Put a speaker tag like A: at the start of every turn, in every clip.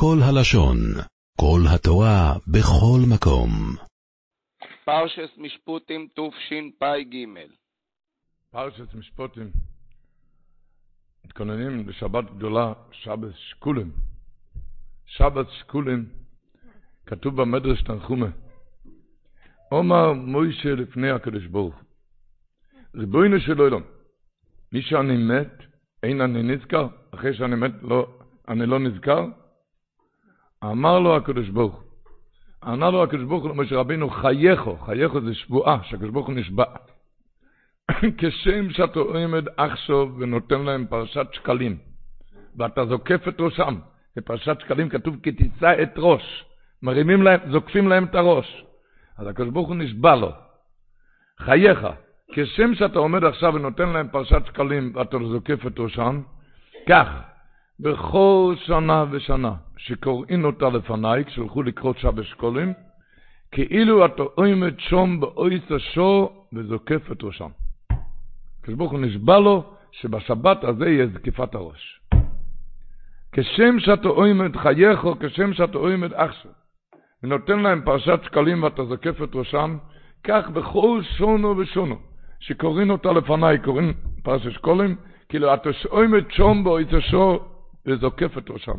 A: כל הלשון, כל התורה, בכל מקום.
B: פרשס משפוטים תשפ"ג
C: פרשת משפוטים, מתכוננים לשבת גדולה, שבת שקולים. שבת שקולים, כתוב במדרש תנחומה. עומר מוישה לפני הקדוש ברוך הוא. ריבונו של עולם, מי שאני מת, אין אני נזכר, אחרי שאני מת לא, אני לא נזכר? אמר לו הקדוש ברוך הוא, ענה לו הקדוש ברוך הוא למשה רבינו, חייכו, חייכו זה שבועה, שהקדוש ברוך הוא נשבע. כשם שאתה עומד עכשיו ונותן להם פרשת שקלים, ואתה זוקף את ראשם, בפרשת שקלים כתוב כי תישא את ראש, מרימים להם, זוקפים להם את הראש. אז הקדוש ברוך הוא נשבע לו, חייך, כשם שאתה עומד עכשיו ונותן להם פרשת שקלים ואתה זוקף את ראשם, כך, בכל שנה ושנה שקוראים אותה לפניי, כשהלכו לקרוא שבת שקולים, כאילו אתה עומד שום באויס השור וזוקף את ראשם. הקדוש הוא נשבע לו שבשבת הזה יהיה זקיפת הראש. כשם שאתה עומד חייך, כשם שאתה עומד עכשיו, ונותן להם פרשת שקלים ואתה זוקף את ראשם, כך בכל שונו ושונו, שקוראים אותה לפניי, קוראים פרשת שקולים, כאילו אתה עומד שום באויס השור וזוקף את ראשם.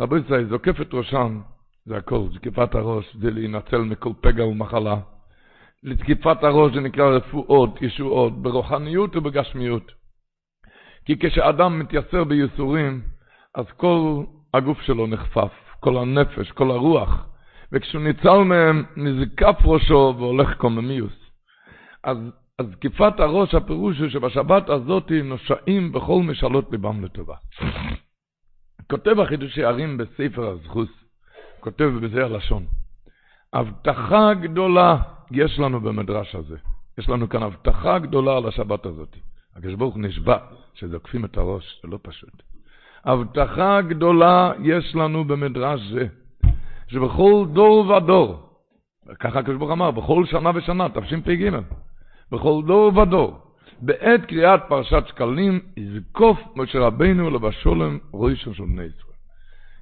C: רבי ישראל, זוקף את ראשם, זה הכל, זקיפת הראש, זה להינצל מכל פגע ומחלה. לזקיפת הראש זה נקרא רפואות, ישועות, ברוחניות ובגשמיות. כי כשאדם מתייסר בייסורים, אז כל הגוף שלו נחפף, כל הנפש, כל הרוח, וכשהוא ניצל מהם, נזקף ראשו והולך קוממיוס. אז, אז זקיפת הראש, הפירוש הוא שבשבת הזאת נושעים בכל משאלות ליבם לטובה. כותב החידושי ערים בספר הזכוס, כותב בזה הלשון, הבטחה גדולה יש לנו במדרש הזה. יש לנו כאן הבטחה גדולה על השבת הזאת. הקדוש ברוך נשבע שזוקפים את הראש, זה לא פשוט. הבטחה גדולה יש לנו במדרש זה, שבכל דור ודור, ככה הקדוש ברוך אמר, בכל שנה ושנה, תשפ"ג, בכל דור ודור, בעת קריאת פרשת שקלים, יזקוף משה רבינו לבשולם ראשון של בני ישראל.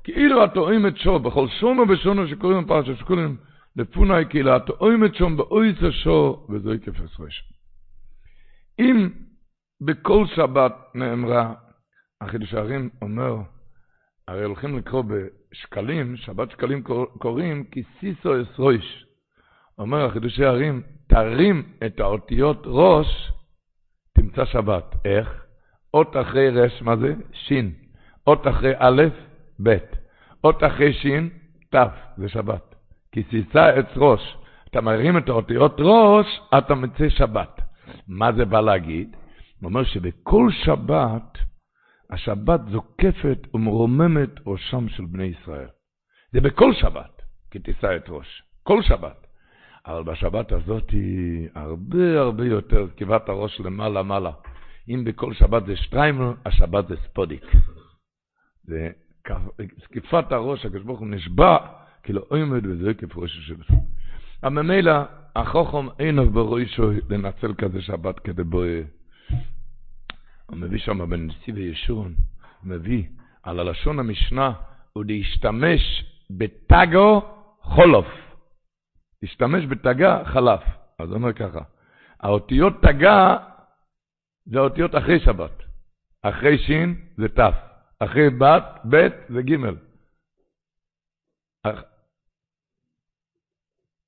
C: כאילו הטועים את שור, בכל שונו ושונו שקוראים פרשת שקלים, לפונאי כאילו הטועים את שום באויס השור, וזוהי כפס ראשון. אם בכל שבת נאמרה, החידוש הערים אומר, הרי הולכים לקרוא בשקלים, שבת שקלים קוראים, כי סיסו אס רויש. אומר החידושי הערים, תרים את האותיות ראש, תמצא שבת. איך? אות אחרי רש, מה זה? שין. אות אחרי א', ב'. אות אחרי שין, ת', זה שבת. כי סיסה עץ ראש. אתה מרים את האותיות ראש, אתה מצא שבת. מה זה בא להגיד? הוא אומר שבכל שבת, השבת זוקפת ומרוממת ראשם של בני ישראל. זה בכל שבת, כי תישא את ראש. כל שבת. אבל בשבת הזאת היא הרבה הרבה יותר זקיבת הראש למעלה מעלה. אם בכל שבת זה שטריימל, השבת זה ספודיק. זה זקיפת הראש, הקדוש ברוך הוא נשבע, כאילו עומד וזה כפרוש של ספודיק. אבל ממילא, החוכם אינו בראשו לנצל כזה שבת כדי בואי. הוא מביא שם בנשיא וישורון, מביא על הלשון המשנה, הוא להשתמש בטאגו חולוף. להשתמש בתגה חלף. אז הוא אומר ככה, האותיות תגה זה האותיות אחרי שבת. אחרי שין זה ת', אחרי בת, ב' זה ג'.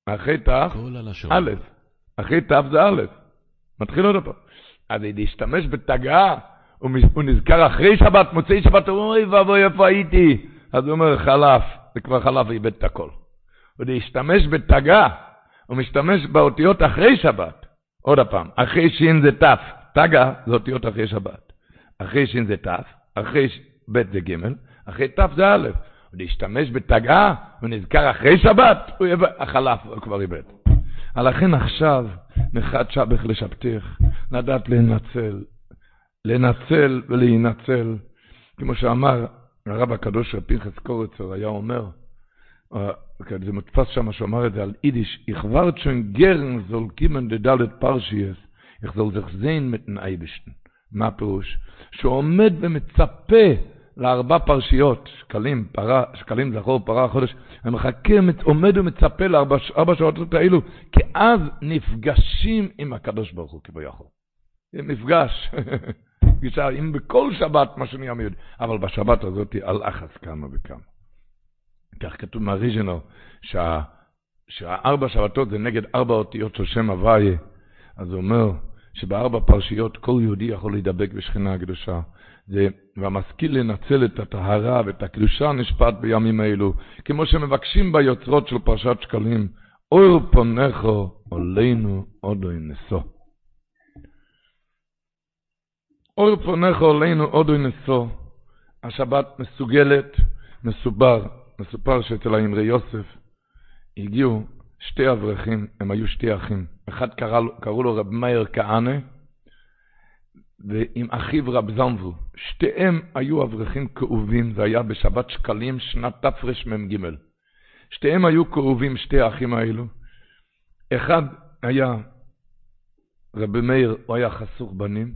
C: אחרי ת', א', אחרי ת' זה א'. מתחיל עוד פעם. אז להשתמש בתגה, הוא נזכר אחרי שבת, מוצאי שבת, הוא אומר, אוי ואבוי, איפה הייתי? אז הוא אומר, חלף, זה כבר חלף, איבד את הכל. ולהשתמש בתגה, הוא משתמש באותיות אחרי שבת. עוד פעם, אחרי שין זה ת', תגה זה אותיות אחרי שבת. אחרי שין זה ת', אחרי ב' זה ג', אחרי ת' זה א'. להשתמש בתגה, הוא נזכר אחרי שבת, הוא יבא, החלף, הוא כבר איבד. לכן עכשיו, מחד שבך לשבתך, לדעת לנצל, לנצל ולהינצל, כמו שאמר הרב הקדוש פנחס קורצר, היה אומר, זה מודפס שם שהוא אמר את זה על יידיש, ich wart schon gern soll kommen die Dalet Parshies, ich soll sich sehen mit. מה הפירוש? שהוא עומד ומצפה לארבע פרשיות, שקלים, פרה, שקלים זכור, פרה, חודש, אני מחכה, עומד ומצפה לארבע שעות האלו, כי אז נפגשים עם הקדוש ברוך הוא כביכול. מפגש, פגישה, אם בכל שבת, מה שאני אמר, אבל בשבת הזאת על אחס כמה וכמה. כך כתוב מהריז'נל, שה, שהארבע שבתות זה נגד ארבע אותיות של שם הוויה, אז הוא אומר שבארבע פרשיות כל יהודי יכול להידבק בשכינה הקדושה. זה, והמשכיל לנצל את הטהרה ואת הקדושה נשפט בימים האלו, כמו שמבקשים ביוצרות של פרשת שקלים, אור פונכו עולנו עודו נשוא. אור פונכו עולנו עודו נשוא. השבת מסוגלת, מסובר, מסופר שאצל האמרי יוסף הגיעו שתי אברכים, הם היו שתי אחים. אחד קרא, קראו לו רב מאיר כהנא, ועם אחיו רב זמבו. שתיהם היו אברכים כאובים, זה היה בשבת שקלים, שנת תרמ"ג. שתיהם היו כאובים, שתי האחים האלו. אחד היה רבי מאיר, הוא היה חסוך בנים,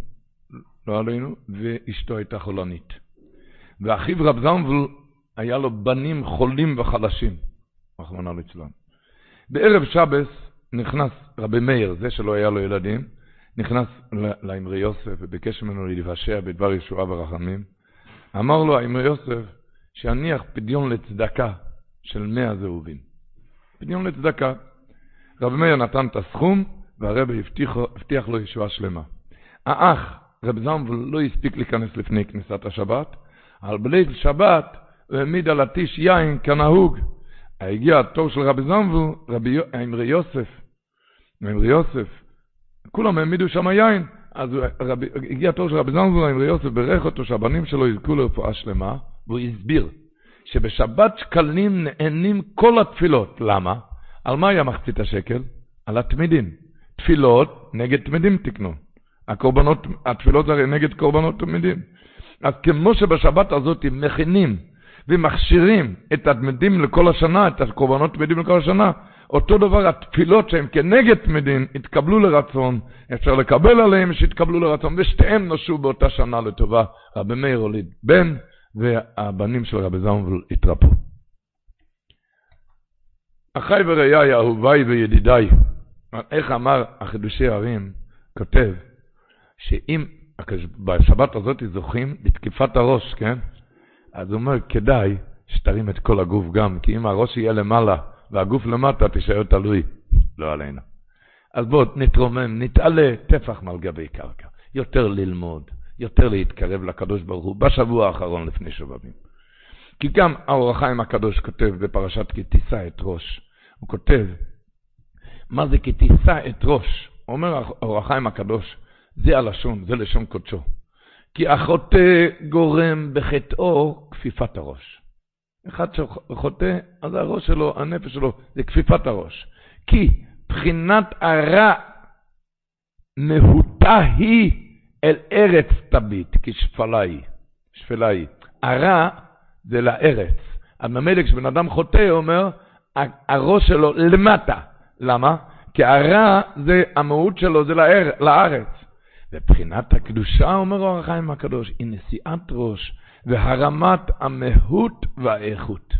C: לא עלינו, ואשתו הייתה חולנית. ואחיו רב זמבו, היה לו בנים חולים וחלשים, רחמנא ליצלן. בערב שבס נכנס רבי מאיר, זה שלא היה לו ילדים, נכנס לאמרי יוסף וביקש ממנו להתבשע בדבר ישועה ורחמים. אמר לו האמרי יוסף שיניח פדיון לצדקה של מאה זהובים. פדיון לצדקה. רבי מאיר נתן את הסכום והרבי הבטיח, הבטיח לו ישועה שלמה. האח, רב זמבל, לא הספיק להיכנס לפני כניסת השבת, אבל בליל שבת הוא העמיד על הטיש יין כנהוג. הגיע התור של רבי זמבל, רבי אמרי יוסף, אמרי יוסף, כולם העמידו שם יין. אז רבי, הגיע התור של רבי זנזון עם יוסף, ברך אותו שהבנים שלו יזכו לרפואה שלמה, והוא הסביר שבשבת שקלים נהנים כל התפילות. למה? על מה היה מחצית השקל? על התמידים. תפילות נגד תמידים תקנו. הקורבנות, התפילות הרי נגד קורבנות תמידים. אז כמו שבשבת הזאת מכינים ומכשירים את התמידים לכל השנה, את הקורבנות תמידים לכל השנה, אותו דבר התפילות שהן כנגד תמידים התקבלו לרצון, אפשר לקבל עליהם שהתקבלו לרצון, ושתיהם נושעו באותה שנה לטובה. רבי מאיר הוליד בן, והבנים של רבי זמבל התרפו. אחי ורעיי, אהוביי וידידיי, איך אמר החידושי הערים, כותב, שאם בשבת הזאת זוכים לתקיפת הראש, כן? אז הוא אומר, כדאי שתרים את כל הגוף גם, כי אם הראש יהיה למעלה, והגוף למטה תישאר תלוי, לא עלינו. אז בואו נתרומם, נתעלה טפח מעל גבי קרקע. יותר ללמוד, יותר להתקרב לקדוש ברוך הוא, בשבוע האחרון לפני שבבים. כי גם האור החיים הקדוש כותב בפרשת כי תישא את ראש, הוא כותב, מה זה כי תישא את ראש? אומר האור החיים הקדוש, זה הלשון, זה לשון קודשו. כי החוטא גורם בחטאו כפיפת הראש. אחד שחוטא, אז הראש שלו, הנפש שלו, זה כפיפת הראש. כי בחינת הרע מהותה היא אל ארץ תביט, כשפלה היא. שפלה היא. הרע זה לארץ. אז ממילא כשבן אדם חוטא, אומר, הראש שלו למטה. למה? כי הרע, זה, המהות שלו זה לארץ. ובחינת הקדושה, אומר אור החיים הקדוש, היא נשיאת ראש והרמת המהות והאיכות.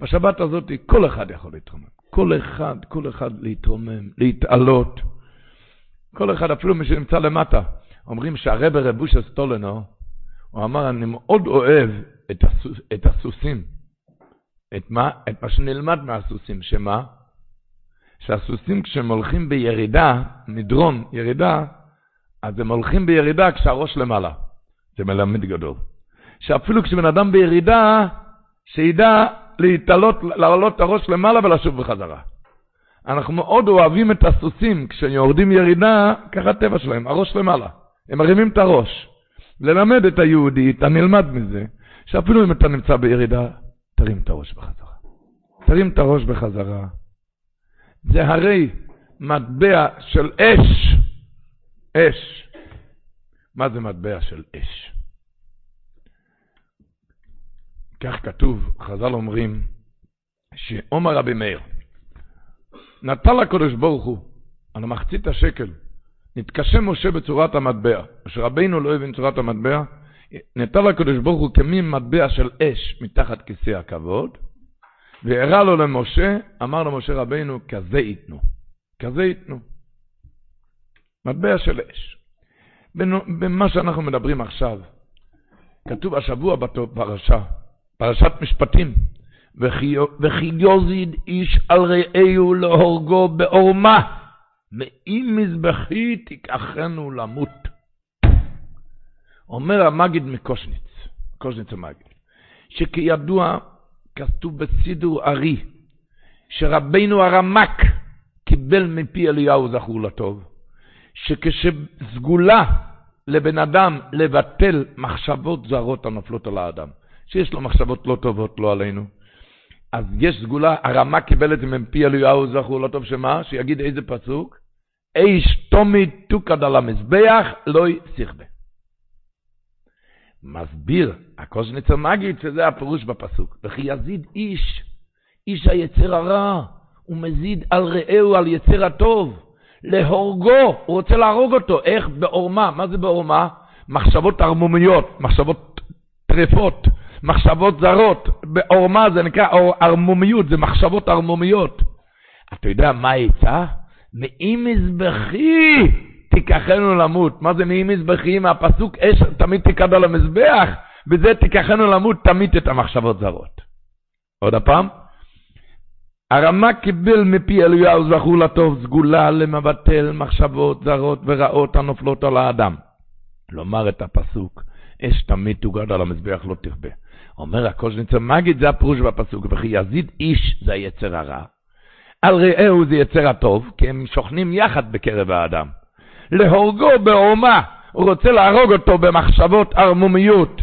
C: בשבת הזאת כל אחד יכול להתרומם. כל אחד, כל אחד להתרומם, להתעלות. כל אחד, אפילו מי שנמצא למטה. אומרים שהרבר רבושה סטולנו, הוא אמר, אני מאוד אוהב את, הסוס, את הסוסים. את מה? את מה שנלמד מהסוסים, שמה? שהסוסים כשהם הולכים בירידה, מדרון, ירידה, אז הם הולכים בירידה כשהראש למעלה. זה מלמד גדול. שאפילו כשבן אדם בירידה, שידע להתעלות, לעלות את הראש למעלה ולשוב בחזרה. אנחנו מאוד אוהבים את הסוסים, כשיורדים ירידה, ככה הטבע שלהם, הראש למעלה. הם מרימים את הראש. ללמד את היהודי, אתה נלמד מזה, שאפילו אם אתה נמצא בירידה, תרים את הראש בחזרה. תרים את הראש בחזרה. זה הרי מטבע של אש. אש. מה זה מטבע של אש? כך כתוב, חז"ל אומרים, שעומר רבי מאיר, נטל הקדוש ברוך הוא על מחצית השקל, נתקשה משה בצורת המטבע. משה רבינו לא הבין צורת המטבע, נטל הקדוש ברוך הוא כמין מטבע של אש מתחת כיסא הכבוד, והראה לו למשה, אמר למשה רבינו, כזה ייתנו. כזה ייתנו. מטבע של אש. במה שאנחנו מדברים עכשיו, כתוב השבוע בפרשה, פרשת משפטים, וכי יוזיד איש על רעהו להורגו בעורמה, מאם מזבחי תיקחנו למות. אומר המגיד מקושניץ, קושניץ המגיד, שכידוע כתוב בסידור ארי, שרבנו הרמק קיבל מפי אליהו זכור לטוב, שכשסגולה לבן אדם לבטל מחשבות זרות הנופלות על האדם, שיש לו מחשבות לא טובות, לא עלינו, אז יש סגולה, הרמק קיבל את זה מפי אליהו זכור לטוב, שמה? שיגיד איזה פסוק? איש תומי תוקד על המזבח, לא יסיכבה. מסביר הקוזניצר מגיד שזה הפירוש בפסוק. וכי יזיד איש, איש היצר הרע, הוא מזיד על רעהו, על יצר הטוב. להורגו, הוא רוצה להרוג אותו. איך? בעורמה. מה זה בעורמה? מחשבות ערמומיות, מחשבות טרפות, מחשבות זרות. בעורמה זה נקרא ערמומיות, זה מחשבות ערמומיות. אתה יודע מה העצה? מאי מזבחי תיקחנו למות. מה זה מאי מזבחי? מהפסוק אש תמיד תיקד על המזבח, בזה תיקחנו למות תמיד את המחשבות זרות. עוד הפעם. הרמה קיבל מפי אליהו זכור לטוב סגולה למבטל מחשבות זרות ורעות הנופלות על האדם. לומר את הפסוק, אש תמיד תוגד על המזבח לא תכבה. אומר הקושניצר מגיד זה הפירוש בפסוק, וכי יזיד איש זה היצר הרע, על רעהו זה יצר הטוב, כי הם שוכנים יחד בקרב האדם. להורגו בעורמה, הוא רוצה להרוג אותו במחשבות ערמומיות,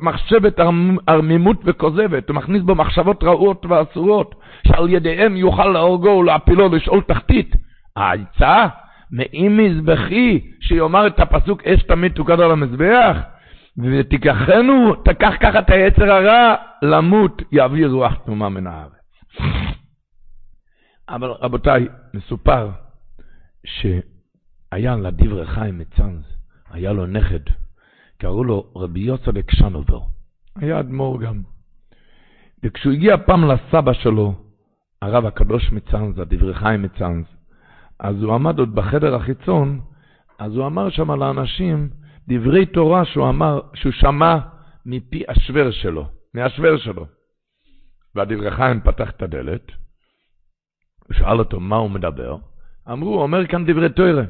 C: מחשבת ערמימות וכוזבת, הוא מכניס בו מחשבות רעות ואסורות, שעל ידיהם יוכל להורגו ולהפילו לשאול תחתית. העצה, מאם מזבחי, שיאמר את הפסוק אש תמיד תוקד על המזבח, ותיקחנו, תקח ככה את היצר הרע, למות יעביר רוח תנומה מן הארץ. אבל רבותיי, מסופר שהיה לדברי חיים מצאנז, היה לו נכד, קראו לו רבי יוסף קשנובר, היה אדמו"ר גם. וכשהוא הגיע פעם לסבא שלו, הרב הקדוש מצאנז, הדברי חיים מצאנז, אז הוא עמד עוד בחדר החיצון, אז הוא אמר שם לאנשים דברי תורה שהוא אמר, שהוא שמע מפי השוור שלו, מהשוור שלו. והדברי חיים פתח את הדלת, הוא שאל אותו מה הוא מדבר, אמרו, הוא אומר כאן דברי תוירה.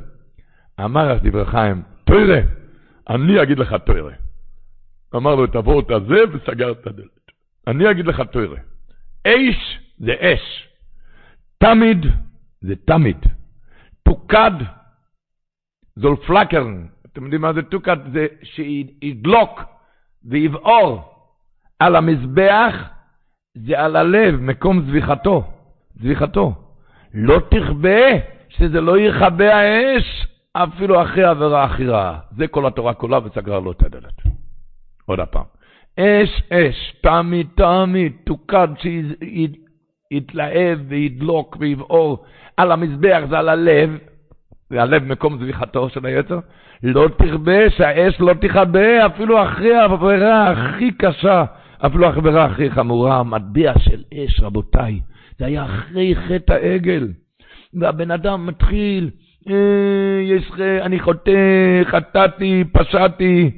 C: אמר דברי חיים, תוירה, אני אגיד לך תוירה. אמר לו, את הזה וסגר את הדלת. אני אגיד לך תוירה. אש זה אש. תמיד זה תמיד. תוקד זול פלקרן. אתם יודעים מה זה תוקד? זה שידלוק ויבעור על המזבח, זה על הלב, מקום זביחתו. זביחתו. לא תכבה, שזה לא יכבה האש, אפילו אחרי עבירה הכי רעה. זה כל התורה כולה וסגרה לו את הדלת. עוד הפעם. אש, אש, תמיד, תמיד, תוקד שיתלהב וידלוק ויבעור על המזבח, זה על הלב, והלב מקום זביחתו של היצר, לא תכבה, שהאש לא תכבה, אפילו אחרי העבירה הכי קשה, אפילו העבירה הכי חמורה, מטבע של אש, רבותיי. זה היה אחרי חטא העגל. והבן אדם מתחיל, יש, אני חוטא, חטאתי, פשעתי.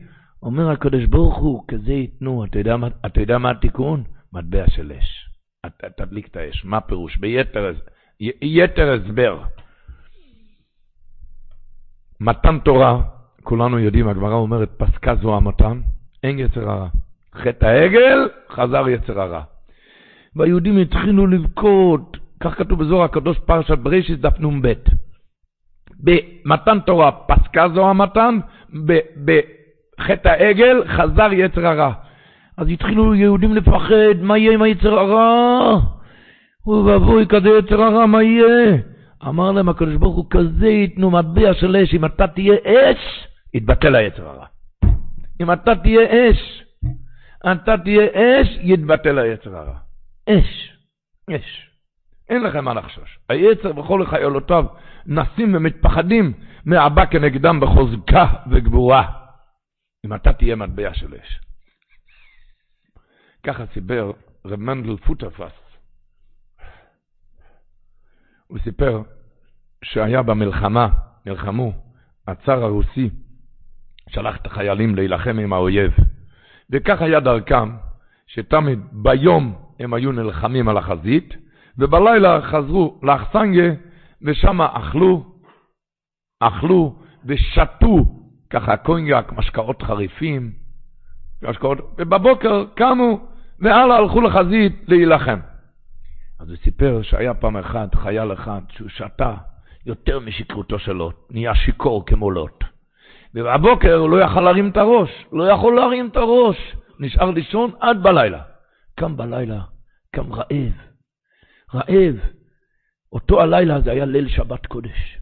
C: אומר הקדוש ברוך הוא, כזה ייתנו. אתה יודע, אתה יודע מה התיקון? מטבע של אש. תדליק את האש. מה פירוש? ביתר יתר הסבר. מתן תורה, כולנו יודעים, הגמרא אומרת, פסקה זו המתן, אין יצר הרע. חטא העגל, חזר יצר הרע. והיהודים התחילו לבכות, כך כתוב בזוהר הקדוש פרשת בראשית דף נ"ב. במתן תורה פסקה זו המתן, בחטא העגל חזר יצר הרע. אז התחילו יהודים לפחד, מה יהיה עם היצר הרע? אוי ואבוי, כזה יצר הרע, מה יהיה? אמר להם הקדוש ברוך הוא, כזה ייתנו מטבע של אש, אם אתה תהיה אש, יתבטל היצר הרע. אם אתה תהיה אש, אתה תהיה אש, יתבטל היצר הרע. אש, אש. אין לכם מה לחשוש. היצר וכל חיילותיו נסים ומתפחדים מהבא כנגדם בחוזקה וגבורה. אם אתה תהיה מטבע של אש. ככה סיפר רב מנדל פוטרפס. הוא סיפר שהיה במלחמה, נלחמו, הצאר הרוסי שלח את החיילים להילחם עם האויב. וכך היה דרכם, שתמיד ביום הם היו נלחמים על החזית, ובלילה חזרו לאכסנגה, ושם אכלו, אכלו ושתו, ככה קוניאק, משקאות חריפים, משקאות, ובבוקר קמו, והלאה הלכו לחזית להילחם. אז הוא סיפר שהיה פעם אחת חייל אחד שהוא שתה יותר משכרותו של לוט, נהיה שיכור כמו לוט. ובבוקר הוא לא יכל להרים את הראש, לא יכול להרים את הראש, נשאר לישון עד בלילה. קם בלילה, קם רעב, רעב. אותו הלילה זה היה ליל שבת קודש.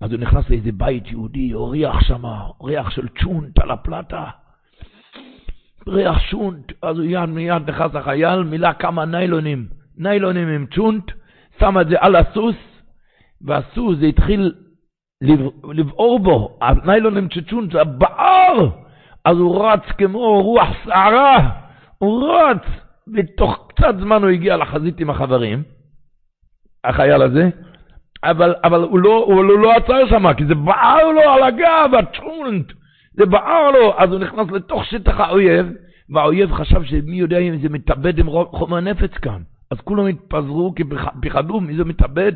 C: אז הוא נכנס לאיזה בית יהודי, הריח שם, ריח של צ'ונט על הפלטה. ריח צ'ונט, אז הוא יד מיד נכנס לחייל, מילא כמה ניילונים, ניילונים עם צ'ונט, שם את זה על הסוס, והסוס זה התחיל לבעור בו, הניילונים של צ'ונט זה בער, אז הוא רץ כמו רוח סערה, הוא רץ, ותוך קצת זמן הוא הגיע לחזית עם החברים, החייל הזה, אבל, אבל הוא, לא, הוא לא, לא עצר שם, כי זה בער לו על הגב, הטרונט, זה בער לו, אז הוא נכנס לתוך שטח האויב, והאויב חשב שמי יודע אם זה מתאבד עם חומר נפץ כאן. אז כולם התפזרו כי פחדו, מי זה מתאבד?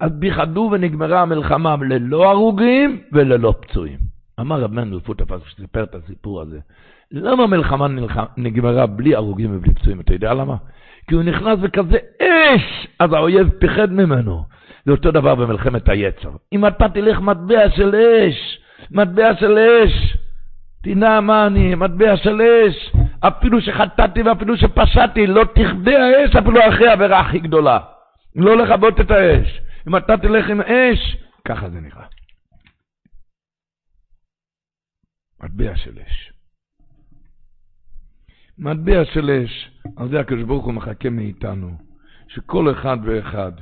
C: אז פחדו ונגמרה המלחמה ללא הרוגים וללא פצועים. אמר רב מנדל פוטפס, שסיפר את הסיפור הזה, למה המלחמה נגמרה בלי הרוגים ובלי פצועים? אתה יודע למה? כי הוא נכנס בכזה אש, אז האויב פיחד ממנו. זה אותו דבר במלחמת היצר. אם אתה תלך מטבע של אש, מטבע של אש, תנא מה אני, מטבע של אש, אפילו שחטאתי ואפילו שפשעתי, לא תכבה האש אפילו אחרי העבירה הכי גדולה. לא לכבות את האש. אם אתה תלך עם אש, ככה זה נראה. מטבע של אש. מטבע של אש, על זה הקדוש ברוך הוא מחכה מאיתנו, שכל אחד ואחד,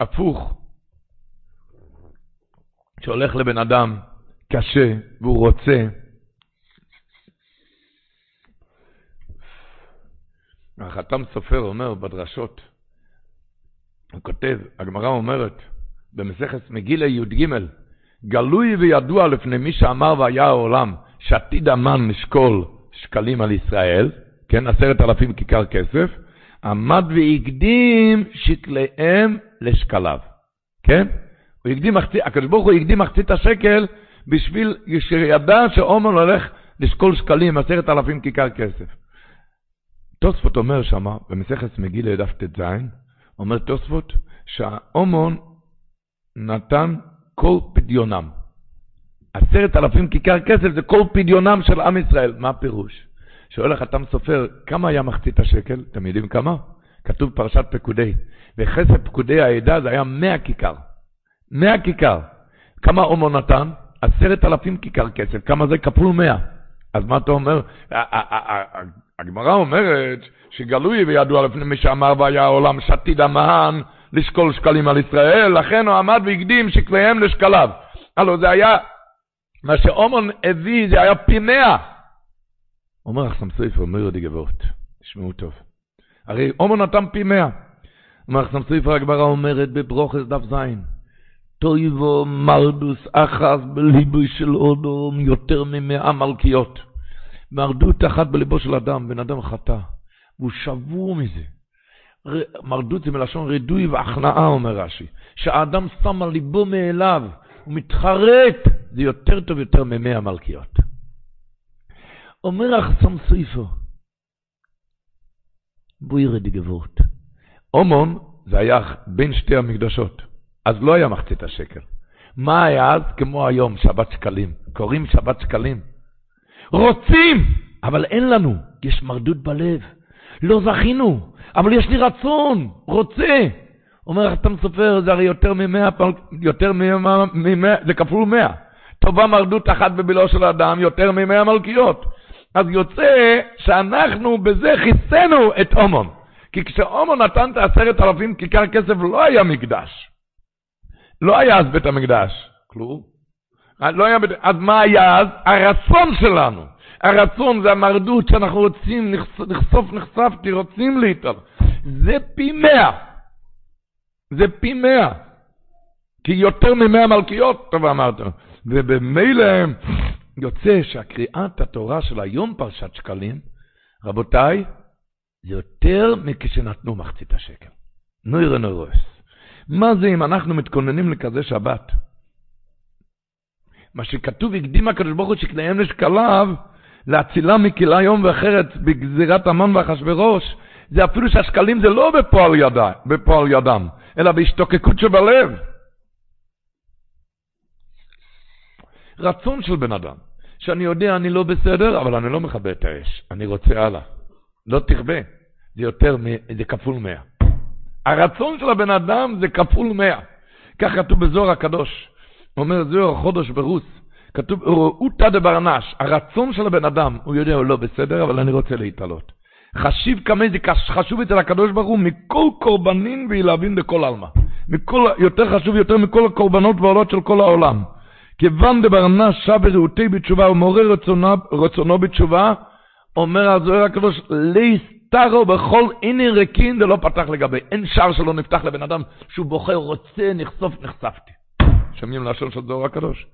C: הפוך, שהולך לבן אדם קשה והוא רוצה, החתם סופר אומר בדרשות, הוא כותב, הגמרא אומרת, במסכת מגילה י"ג, גלוי וידוע לפני מי שאמר והיה העולם, שעתיד המן לשקול שקלים על ישראל, כן, עשרת אלפים כיכר כסף, עמד והקדים שקליהם לשקליו, כן? הוא הקדים הקדוש ברוך הוא הקדים מחצית השקל בשביל שידע שעומר הולך לשקול שקלים, עשרת אלפים כיכר כסף. תוספות אומר שמה, במסכת מגילה דף ט"ז, אומר תוספות, שהאומון נתן כל פדיונם. עשרת אלפים כיכר כסף זה כל פדיונם של עם ישראל. מה הפירוש? שואל החתם סופר, כמה היה מחצית השקל? אתם יודעים כמה? כתוב פרשת פקודי. וחסד פקודי העדה זה היה מאה כיכר. מאה כיכר. כמה הומו נתן? עשרת אלפים כיכר כסף. כמה זה? כפול מאה. אז מה אתה אומר? הגמרא אומרת שגלוי וידוע לפני מי שאמר והיה העולם שתיד המן לשקול שקלים על ישראל, לכן הוא עמד והקדים שקליהם לשקליו. הלו זה היה, מה שאומון הביא זה היה פי מאה. אומר אחסם סופר, אומר די גבורת, תשמעו טוב. הרי אומון נתן פי מאה. אומר אחסם סופר, הגמרא אומרת בברוכס דף זין. טויבו מרדוס אחז בליבו של אודום יותר ממאה מלכיות. מרדות אחת בליבו של אדם, בן אדם חטא, והוא שבור מזה. מרדות זה מלשון רידוי והכנעה, אומר רש"י. שהאדם שם על ליבו מאליו, הוא מתחרט, זה יותר טוב יותר ממאה מלכיות. אומר החסם סויפו, בואי רדי גבורת. אומון זה היה בין שתי המקדשות. אז לא היה מחצית השקל. מה היה אז? כמו היום, שבת שקלים. קוראים שבת שקלים. רוצים, אבל אין לנו. יש מרדות בלב. לא זכינו, אבל יש לי רצון, רוצה. אומר החתם סופר, זה הרי יותר ממאה, יותר ממאה, זה כפול מאה. טובה מרדות אחת בבילו של אדם, יותר ממאה מלכיות. אז יוצא שאנחנו בזה כיסינו את אומון. כי כשאומון נתן את העשרת אלפים כיכר כסף לא היה מקדש. לא היה אז בית המקדש, כלום. לא היה, בד- אז מה היה אז? הרצון שלנו. הרצון זה המרדות שאנחנו רוצים, נחש- נחשוף, נחשפתי, רוצים להתעל. זה פי מאה. זה פי מאה. כי יותר ממאה מלכיות, טוב אמרת. ובמילא יוצא שהקריאת התורה של היום פרשת שקלים, רבותיי, יותר מכשנתנו מחצית השקל. נוירה נוירוס. מה זה אם אנחנו מתכוננים לכזה שבת? מה שכתוב, הקדים הקדוש ברוך הוא שקניהם לשקליו, להצילה מכלה יום ואחרת בגזירת המן ואחשוורוש, זה אפילו שהשקלים זה לא בפועל, ידה, בפועל ידם, אלא בהשתוקקות שבלב. רצון של בן אדם, שאני יודע אני לא בסדר, אבל אני לא מכבה את האש, אני רוצה הלאה. לא תכבה, זה יותר, זה כפול מאה. הרצון של הבן אדם זה כפול מאה. כך כתוב בזוהר הקדוש. אומר זוהר חודש ברוס, כתוב, ראותא דברנש, הרצון של הבן אדם, הוא יודע, הוא לא בסדר, אבל אני רוצה להתעלות. חשיב כמה זה חשוב אצל הקדוש ברוך הוא מכל קורבנין וילהבין בכל עלמא. יותר חשוב יותר מכל הקורבנות ועולות של כל העולם. כיוון דברנש שב וראותי בתשובה ומעורר רצונו, רצונו בתשובה, אומר הזוהר הקדוש, להסתרו בכל עניין ריקין דלא פתח לגבי. אין שער שלא נפתח לבן אדם שהוא בוחר, רוצה, נחשוף, נחשפתי. שומעים לשון של זוהר הקדוש?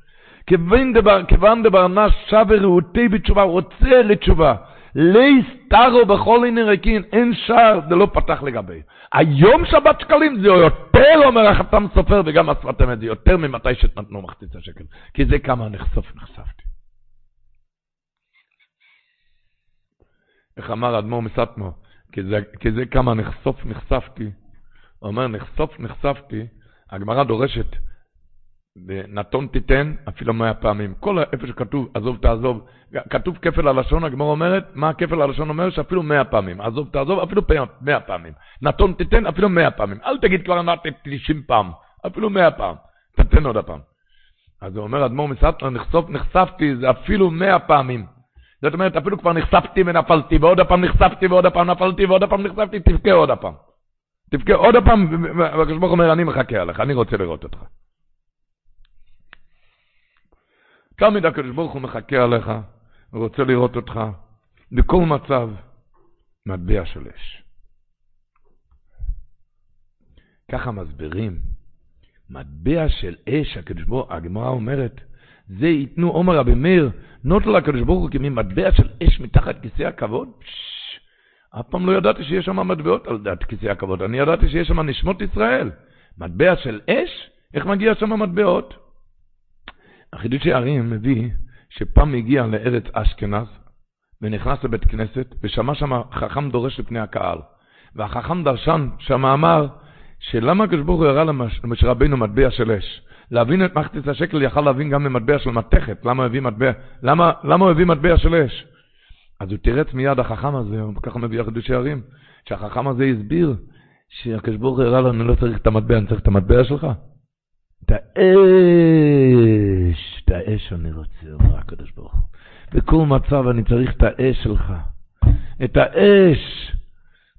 C: כיוון דבר, שב וראותי בתשובה, רוצה לתשובה. להסתרו בכל עניין ריקין, אין שער דלא פתח לגבי. היום שבת שקלים זה יותר, אומר החתם סופר, וגם השפת אמת, זה יותר ממתי שנתנו מחצית השקל. כי זה כמה נחשוף, נחשפתי. איך אמר אדמו"ר מסטמו, זה, כי זה כמה נחשוף נחשפתי. הוא אומר, נחשוף נחשפתי, הגמרא דורשת, נתון תיתן אפילו מאה פעמים. כל איפה שכתוב, עזוב תעזוב, כתוב כפל הלשון, הגמרא אומרת, מה כפל הלשון אומר? שאפילו מאה פעמים. עזוב תעזוב, אפילו מאה פעמים. נתון תיתן אפילו מאה פעמים. אל תגיד כבר נתתי תשעים פעם, אפילו מאה פעם. תתן עוד הפעם. אז הוא אומר, אדמו"ר מסטנו, נחשוף נחשפתי, זה אפילו מאה פעמים. זאת אומרת, אפילו כבר נחשפתי ונפלתי, ועוד הפעם נחשפתי ועוד הפעם נפלתי, ועוד הפעם נחשפתי, תבכה עוד הפעם. תבכה עוד הפעם, והקדוש ברוך אומר, אני מחכה עליך, אני רוצה לראות אותך. תמיד הקדוש ברוך הוא מחכה עליך, הוא רוצה לראות אותך, בכל מצב, מטבע של אש. ככה מסבירים, מטבע של אש, הקדוש ברוך הגמרא אומרת, זה ייתנו עומר רבי מאיר, נוטו לקדוש ברוך הוא כמין מטבע של אש מתחת כיסא הכבוד? פשש, אף פעם לא ידעתי שיש שם מטבעות על דעת כיסא הכבוד, אני ידעתי שיש שם נשמות ישראל. מטבע של אש? איך מגיע שם מטבעות? החידוש הערים מביא שפעם הגיע לארץ אשכנז ונכנס לבית כנסת ושמע שם חכם דורש לפני הקהל. והחכם דרשן שם אמר שלמה הקדוש ברוך הוא הראה למשה רבינו מטבע של אש? להבין את מחצית השקל יכל להבין גם ממטבע של מתכת, למה הביא מטבע, למה, למה הוא הביא מטבע של אש? אז הוא תירץ מיד החכם הזה, ככה מביא החידושי הערים, שהחכם הזה הסביר שהקדוש ברוך הוא הראה אני לא צריך את המטבע, אני צריך את המטבע שלך. את האש, את האש אני רוצה, אומר הקדוש ברוך הוא. בכל מצב אני צריך את האש שלך. את האש.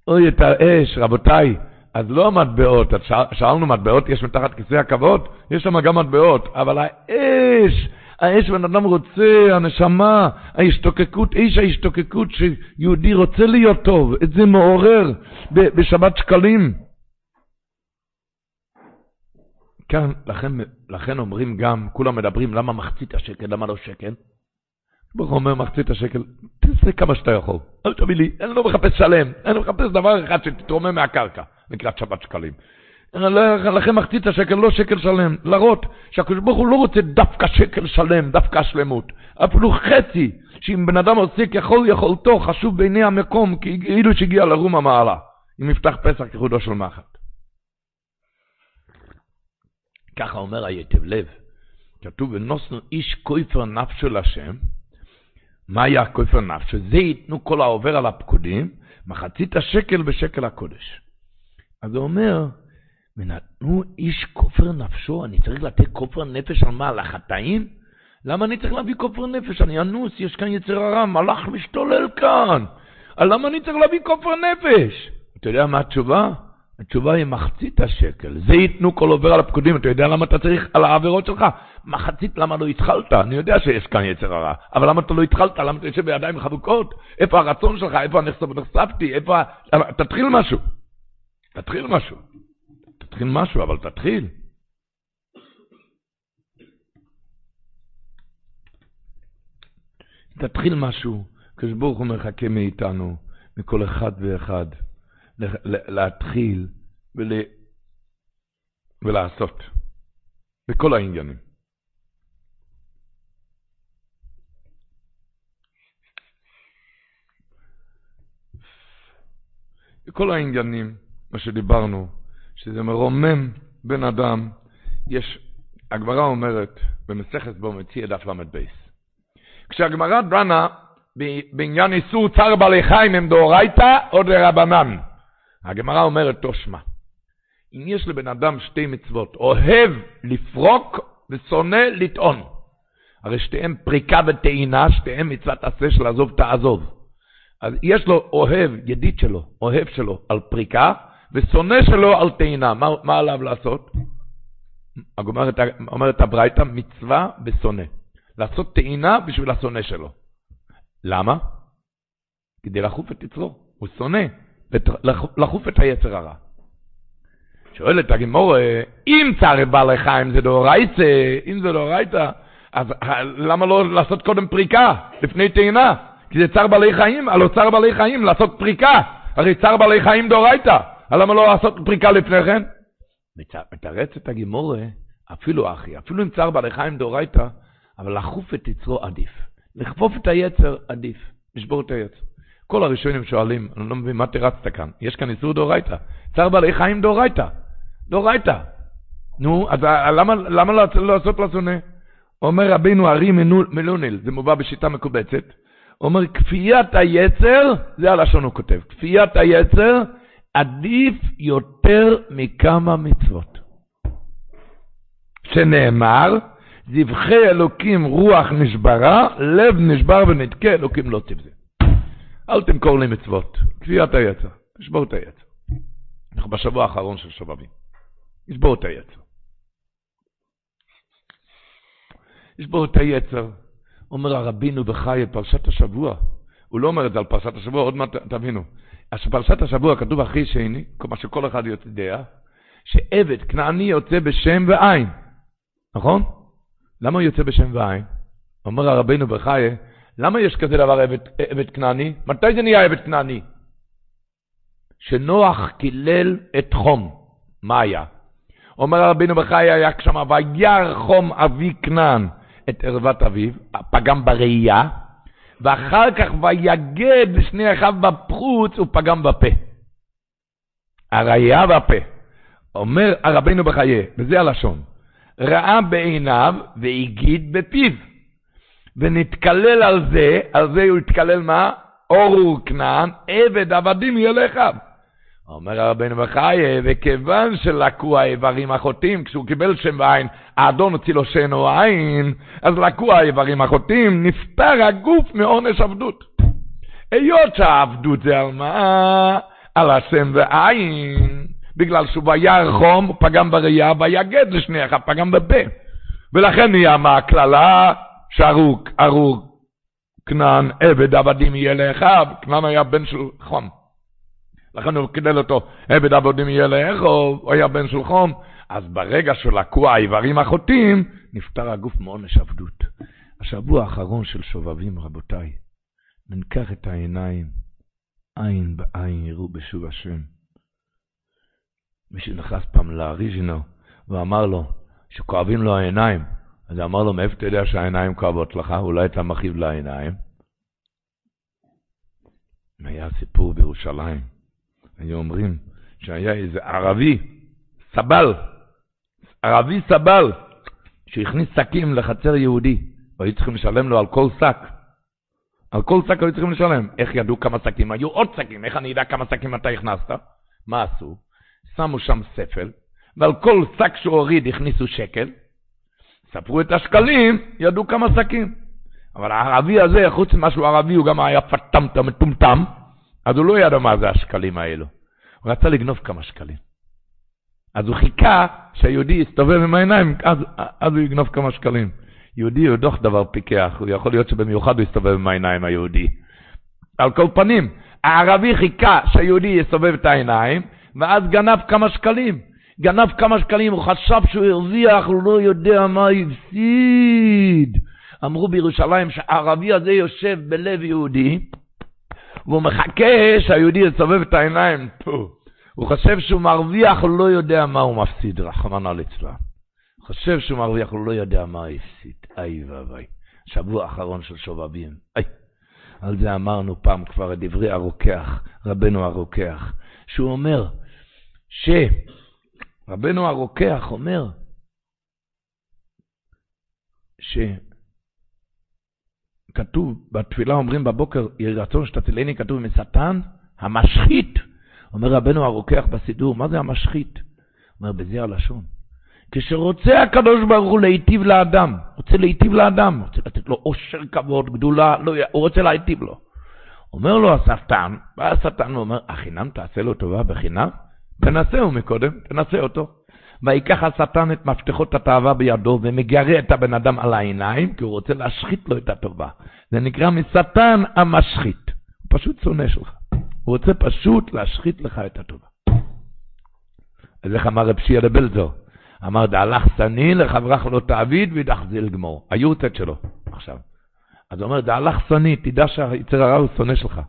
C: אוי, את האש, רבותיי. אז לא המטבעות, שאלנו מטבעות, יש מתחת כיסא הכבוד? יש שם גם מטבעות, אבל האש, האש בן אדם רוצה, הנשמה, ההשתוקקות, איש ההשתוקקות שיהודי רוצה להיות טוב, את זה מעורר בשבת שקלים. כאן, לכן, לכן אומרים גם, כולם מדברים, למה מחצית השקל, למה לא שקל? ברוך אומר, מחצית השקל, תעשה כמה שאתה יכול, אל תביא לי, אני לא מחפש שלם, אני מחפש דבר אחד שתתרומם מהקרקע, לקראת שבת שקלים. לכן מחצית השקל, לא שקל שלם, להראות שהקדוש ברוך הוא לא רוצה דווקא שקל שלם, דווקא שלמות, אפילו חצי, שאם בן אדם עושה ככל יכולתו, חשוב בעיני המקום, כאילו שהגיע לרום המעלה, אם יפתח פסח כחודו של מחט. ככה אומר היטב לב, כתוב ונוסנו איש כופר נפשו לשם, מה היה כופר נפשו? זה ייתנו כל העובר על הפקודים, מחצית השקל בשקל הקודש. אז הוא אומר, ונתנו איש כופר נפשו, אני צריך לתת כופר נפש על מה? על החטאים? למה אני צריך להביא כופר נפש? אני אנוס, יש כאן יצר הרע, מלאך משתולל כאן. למה אני צריך להביא כופר נפש? אתה יודע מה התשובה? התשובה היא מחצית השקל. זה ייתנו כל עובר על הפקודים. אתה יודע למה אתה צריך על העבירות שלך? מחצית למה לא התחלת? אני יודע שיש כאן יצר הרע, אבל למה אתה לא התחלת? למה אתה יושב בידיים חבוקות? איפה הרצון שלך? איפה נחשפתי? איפה... תתחיל משהו. תתחיל משהו. תתחיל משהו, אבל תתחיל. תתחיל משהו, כשברוך הוא מחכה מאיתנו, מכל אחד ואחד, להתחיל ול... ולעשות, בכל העניינים. בכל העניינים, מה שדיברנו, שזה מרומם בן אדם, יש, הגמרא אומרת, במסכת בו מציע דף ל"ב, כשהגמרא דנה בעניין איסור צער בעלי חיים הם דאורייתא או דרבנן, הגמרא אומרת תושמע, אם יש לבן אדם שתי מצוות, אוהב לפרוק ושונא לטעון, הרי שתיהן פריקה וטעינה, שתיהן מצוות עשה של עזוב תעזוב. אז יש לו אוהב, ידיד שלו, אוהב שלו על פריקה, ושונא שלו על טעינה. מה, מה עליו לעשות? אומרת, אומרת הברייתא, מצווה ושונא. לעשות טעינה בשביל השונא שלו. למה? כדי לחוף את יצרו. הוא שונא, לחוף את היצר הרע. שואלת הגמור, אם צער בעלי חיים זה דאורייתא, אם זה דאורייתא, אז למה לא לעשות קודם פריקה, לפני טעינה? כי זה צער בעלי חיים, הלא צער בעלי חיים, לעשות פריקה. הרי צער בעלי חיים דאורייתא. למה לא לעשות פריקה לפני כן? מתרצת הגימורה, אפילו אחי, אפילו עם צער בעלי חיים דאורייתא, אבל לחוף את יצרו עדיף. לכפוף את היצר עדיף, לשבור את היצר. כל הראשונים שואלים, אני לא מבין מה תרצת כאן, יש כאן איסור דאורייתא. צער בעלי חיים דאורייתא. דאורייתא. נו, אז למה, למה לעשות לשונא? אומר רבינו ארי מלוניל, זה מובא בשיטה מקובצת, אומר, כפיית היצר, זה הלשון הוא כותב, כפיית היצר עדיף יותר מכמה מצוות. שנאמר, זבחי אלוקים רוח נשברה, לב נשבר ונתקה, אלוקים לא תבזה. אל תמכור לי מצוות, כפיית היצר, תשבור את היצר. אנחנו בשבוע האחרון של שובבים. תשבור את היצר. תשבור את היצר. אומר הרבינו בחי פרשת השבוע. הוא לא אומר את זה על פרשת השבוע, עוד מעט תבינו. אז פרשת השבוע כתוב אחרי שני, מה שכל אחד יודע, שעבד כנעני יוצא בשם ועין. נכון? למה הוא יוצא בשם ועין? אומר הרבינו בחי, למה יש כזה דבר עבד, עבד כנעני? מתי זה נהיה עבד כנעני? שנוח קילל את חום. מה היה? אומר הרבינו בחי, היה שם, וירא חום אבי כנען. את ערוות אביו, פגם בראייה, ואחר כך ויגד שני אחיו בפרוץ ופגם בפה. הראייה והפה. אומר הרבינו בחיי, וזה הלשון, ראה בעיניו והגיד בפיו. ונתקלל על זה, על זה הוא התקלל מה? אורו כנען, עבד עבדים יהיה לאחיו. אומר הרבנו בחיי, וכיוון שלקו האיברים החוטאים, כשהוא קיבל שם ועין, האדון הוציא לו שן או עין, אז לקו האיברים החוטאים, נפטר הגוף מעונש עבדות. היות שהעבדות זה על מה? על השם ועין. בגלל שהוא וירא חום, פגם בראייה, ויגד לשני אחד, פגם בפה. ולכן נהיה מה הקללה? שארוק, ארוק, כנען, עבד עבדים יהיה לאחיו, כנען היה בן של חום. לכן הוא קידל אותו, עבד עבודים יהיה לאכול, הוא היה בן של חום. אז ברגע שלקו האיברים החוטאים, נפטר הגוף מעונש עבדות. השבוע האחרון של שובבים, רבותיי, ניקח את העיניים, עין בעין יראו בשוב השם. מישהו נכנס פעם לאריז'ינו ואמר לו שכואבים לו העיניים. אז אמר לו, מאיפה אתה יודע שהעיניים כואבות לך? אולי אתה מכאיב לעיניים? היה סיפור בירושלים. היו אומרים שהיה איזה ערבי, סבל, ערבי סבל, שהכניס שקים לחצר יהודי, והיו צריכים לשלם לו על כל שק. על כל שק היו צריכים לשלם. איך ידעו כמה שקים? היו עוד שקים, איך אני אדע כמה שקים אתה הכנסת? מה עשו? שמו שם ספל, ועל כל שק שהוא הוריד הכניסו שקל, ספרו את השקלים, ידעו כמה שקים. אבל הערבי הזה, חוץ ממה שהוא ערבי, הוא גם היה פטמטם, מטומטם, אז הוא לא ידע מה זה השקלים האלו. הוא רצה לגנוב כמה שקלים. אז הוא חיכה שהיהודי יסתובב עם העיניים, אז, אז הוא יגנוב כמה שקלים. יהודי הוא דוח דבר פיקח, הוא יכול להיות שבמיוחד הוא יסתובב עם העיניים, היהודי. על כל פנים, הערבי חיכה שהיהודי יסתובב את העיניים, ואז גנב כמה שקלים. גנב כמה שקלים, הוא חשב שהוא הרוויח, הוא לא יודע מה הפסיד. אמרו בירושלים שהערבי הזה יושב בלב יהודי, והוא מחכה שהיהודי יסובב את העיניים. הוא חושב שהוא מרוויח, הוא לא יודע מה הוא מפסיד, רחמנא ליצלן. חושב שהוא מרוויח, הוא לא יודע מה הוא הפסיד. איי ואבוי. שבוע אחרון של שובבים. איי. על זה אמרנו פעם כבר את דברי הרוקח, רבנו הרוקח, שהוא אומר שרבנו הרוקח אומר שכתוב בתפילה אומרים בבוקר, יהי רצון שתצילני, כתוב משטן המשחית. אומר רבנו הרוקח בסידור, מה זה המשחית? אומר בזה הלשון. כשרוצה הקדוש ברוך הוא להיטיב לאדם, רוצה להיטיב לאדם, רוצה לתת לו עושר, כבוד, גדולה, לא, הוא רוצה להיטיב לו. אומר לו השטן, בא השטן ואומר, החינם תעשה לו טובה בחינם? תנסהו מקודם, תנסה אותו. ויקח השטן את מפתחות התאווה בידו ומגרה את הבן אדם על העיניים, כי הוא רוצה להשחית לו את הטובה. זה נקרא משטן המשחית. הוא פשוט שונא שלך. הוא רוצה פשוט להשחית לך את הטובה. אז איך אמר רב שיעה לבלזור? אמר, דהלך שני לחברך לא תעביד וידחזיל גמור. היורצת שלו, עכשיו. אז הוא אומר, דהלך שני, תדע שהיצר הרע הוא שונא שלך.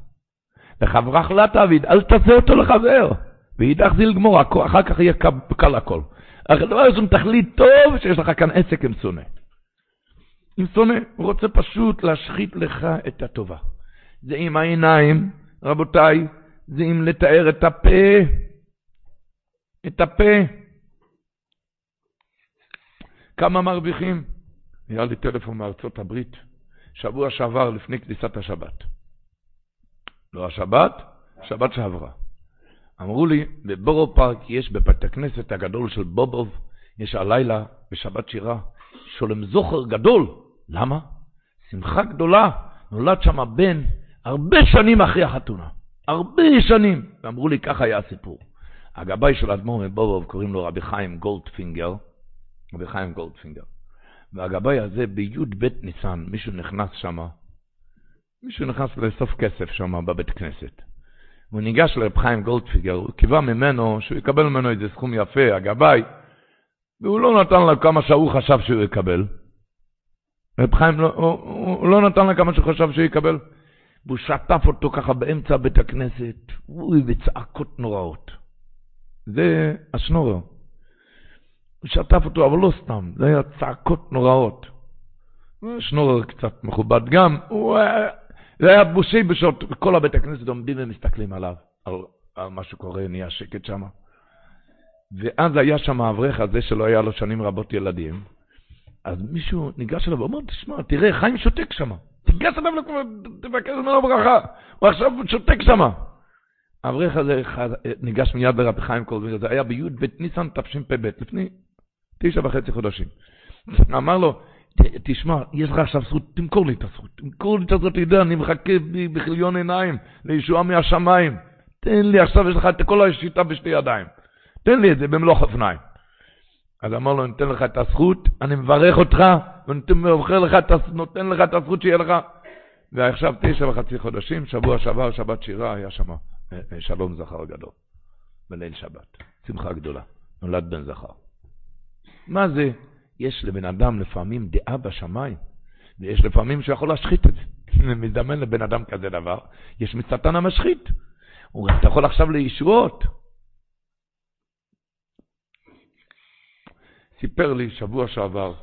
C: לחברך לא תעביד, אל תעשה אותו לחבר. וידחזיל גמור, אחר כך יהיה קל הכל. אך הדבר הזה תכלית טוב שיש לך כאן עסק עם שונא. עם שונא, הוא רוצה פשוט להשחית לך את הטובה. זה עם העיניים, רבותיי, זה עם לתאר את הפה, את הפה. כמה מרוויחים? היה לי טלפון מארצות הברית, שבוע שעבר לפני כניסת השבת. לא השבת, שבת שעברה. אמרו לי, בבורו פארק יש בבית הכנסת הגדול של בובוב, יש הלילה בשבת שירה, שולם זוכר גדול. למה? שמחה גדולה. נולד שם בן הרבה שנים אחרי החתונה. הרבה שנים. ואמרו לי, ככה היה הסיפור. הגבאי של אדמו"ר מבובוב, קוראים לו רבי חיים גולדפינגר, רבי חיים גולדפינגר. והגבאי הזה בי"ב ניסן, מישהו נכנס שם, מישהו נכנס לאסוף כסף שם בבית כנסת. הוא ניגש לרב חיים גולדפינגר, הוא קיווה ממנו שהוא יקבל ממנו איזה סכום יפה, הגבאי, והוא לא נתן לו כמה שהוא חשב שהוא יקבל. רב חיים לא, הוא, הוא לא נתן לו כמה שהוא חשב שהוא יקבל. והוא שטף אותו ככה באמצע בית הכנסת, אוי, בצעקות נוראות. זה השנורר. הוא שטף אותו, אבל לא סתם, זה היה צעקות נוראות. שנורר קצת מכובד גם, הוא, זה היה בושי בשעות, כל הבית הכנסת עומדים ומסתכלים עליו, על, על מה שקורה, נהיה שקט שם. ואז היה שם האברך הזה שלא היה לו שנים רבות ילדים, אז מישהו ניגש אליו ואומר, תשמע, תראה, חיים שותק שם. תיגש אליו, תבקש ממנו ברכה. הוא עכשיו שותק שם. האברך הזה ניגש מיד לרבי חיים קולביר, זה היה בי"ב ניסן תשפ"ב, לפני תשע וחצי חודשים. אמר לו, תשמע, יש לך עכשיו זכות, תמכור לי את הזכות, תמכור לי את הזכות, יודע, אני מחכה בכליון עיניים לישועה מהשמיים. תן לי, עכשיו יש לך את כל השיטה בשתי ידיים. תן לי את זה במלוא חפניים. אז אמר לו, אני נותן לך את הזכות, אני מברך אותך, ונותן לך את הזכות שיהיה לך. ועכשיו תשע וחצי חודשים, שבוע שעבר, שבת שירה, היה שם אה, אה, שלום זכר גדול, בליל שבת, שמחה גדולה, נולד בן זכר. מה זה? יש לבן אדם לפעמים דעה בשמיים, ויש לפעמים שהוא יכול להשחית את זה. מזדמן לבן אדם כזה דבר, יש משטן המשחית. אתה יכול עכשיו לישועות. סיפר לי שבוע שעבר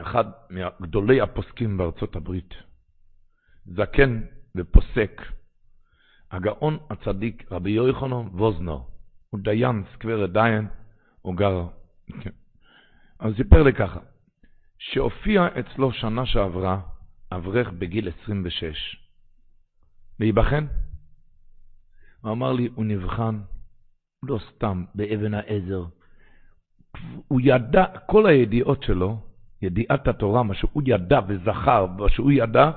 C: אחד מגדולי הפוסקים בארצות הברית, זקן ופוסק, הגאון הצדיק רבי יוחנן ווזנר, הוא דיין, סקוורת דיין, הוא גר. אז סיפר לי ככה, שהופיע אצלו שנה שעברה אברך בגיל 26, להיבחן. הוא אמר לי, הוא נבחן, לא סתם, באבן העזר, הוא ידע, כל הידיעות שלו, ידיעת התורה, מה שהוא ידע וזכר, מה שהוא ידע,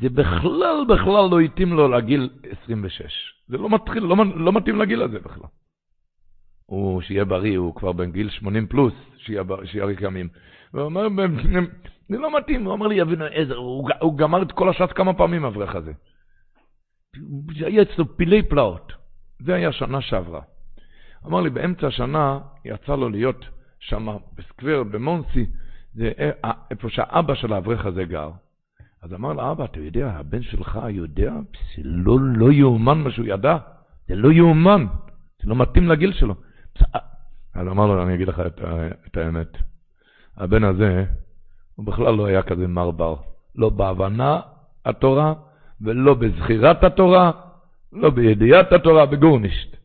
C: זה בכלל בכלל לא התאים לו לגיל 26. זה לא מתחיל, לא, לא מתאים לגיל הזה בכלל. הוא, שיהיה בריא, הוא כבר בן גיל 80 פלוס, שיאריך ימים. הוא אומר, זה לא מתאים, הוא אמר לי, אבינו עזר, הוא, גמר את כל הש"ס כמה פעמים, אברך הזה. היה אצלו פילי פלאות. זה היה שנה שעברה. אמר לי, באמצע השנה יצא לו להיות שם בסקוור, במונסי, זה אה, איפה שהאבא של האברך הזה גר. אז אמר לו, אבא, אתה יודע, הבן שלך יודע? זה לא, לא יאומן מה שהוא ידע. זה לא יאומן. זה לא מתאים לגיל שלו. אז אמר לו, אני אגיד לך את, את האמת. הבן הזה, הוא בכלל לא היה כזה מרבר. לא בהבנה התורה, ולא בזכירת התורה, לא בידיעת התורה, בגורנישט.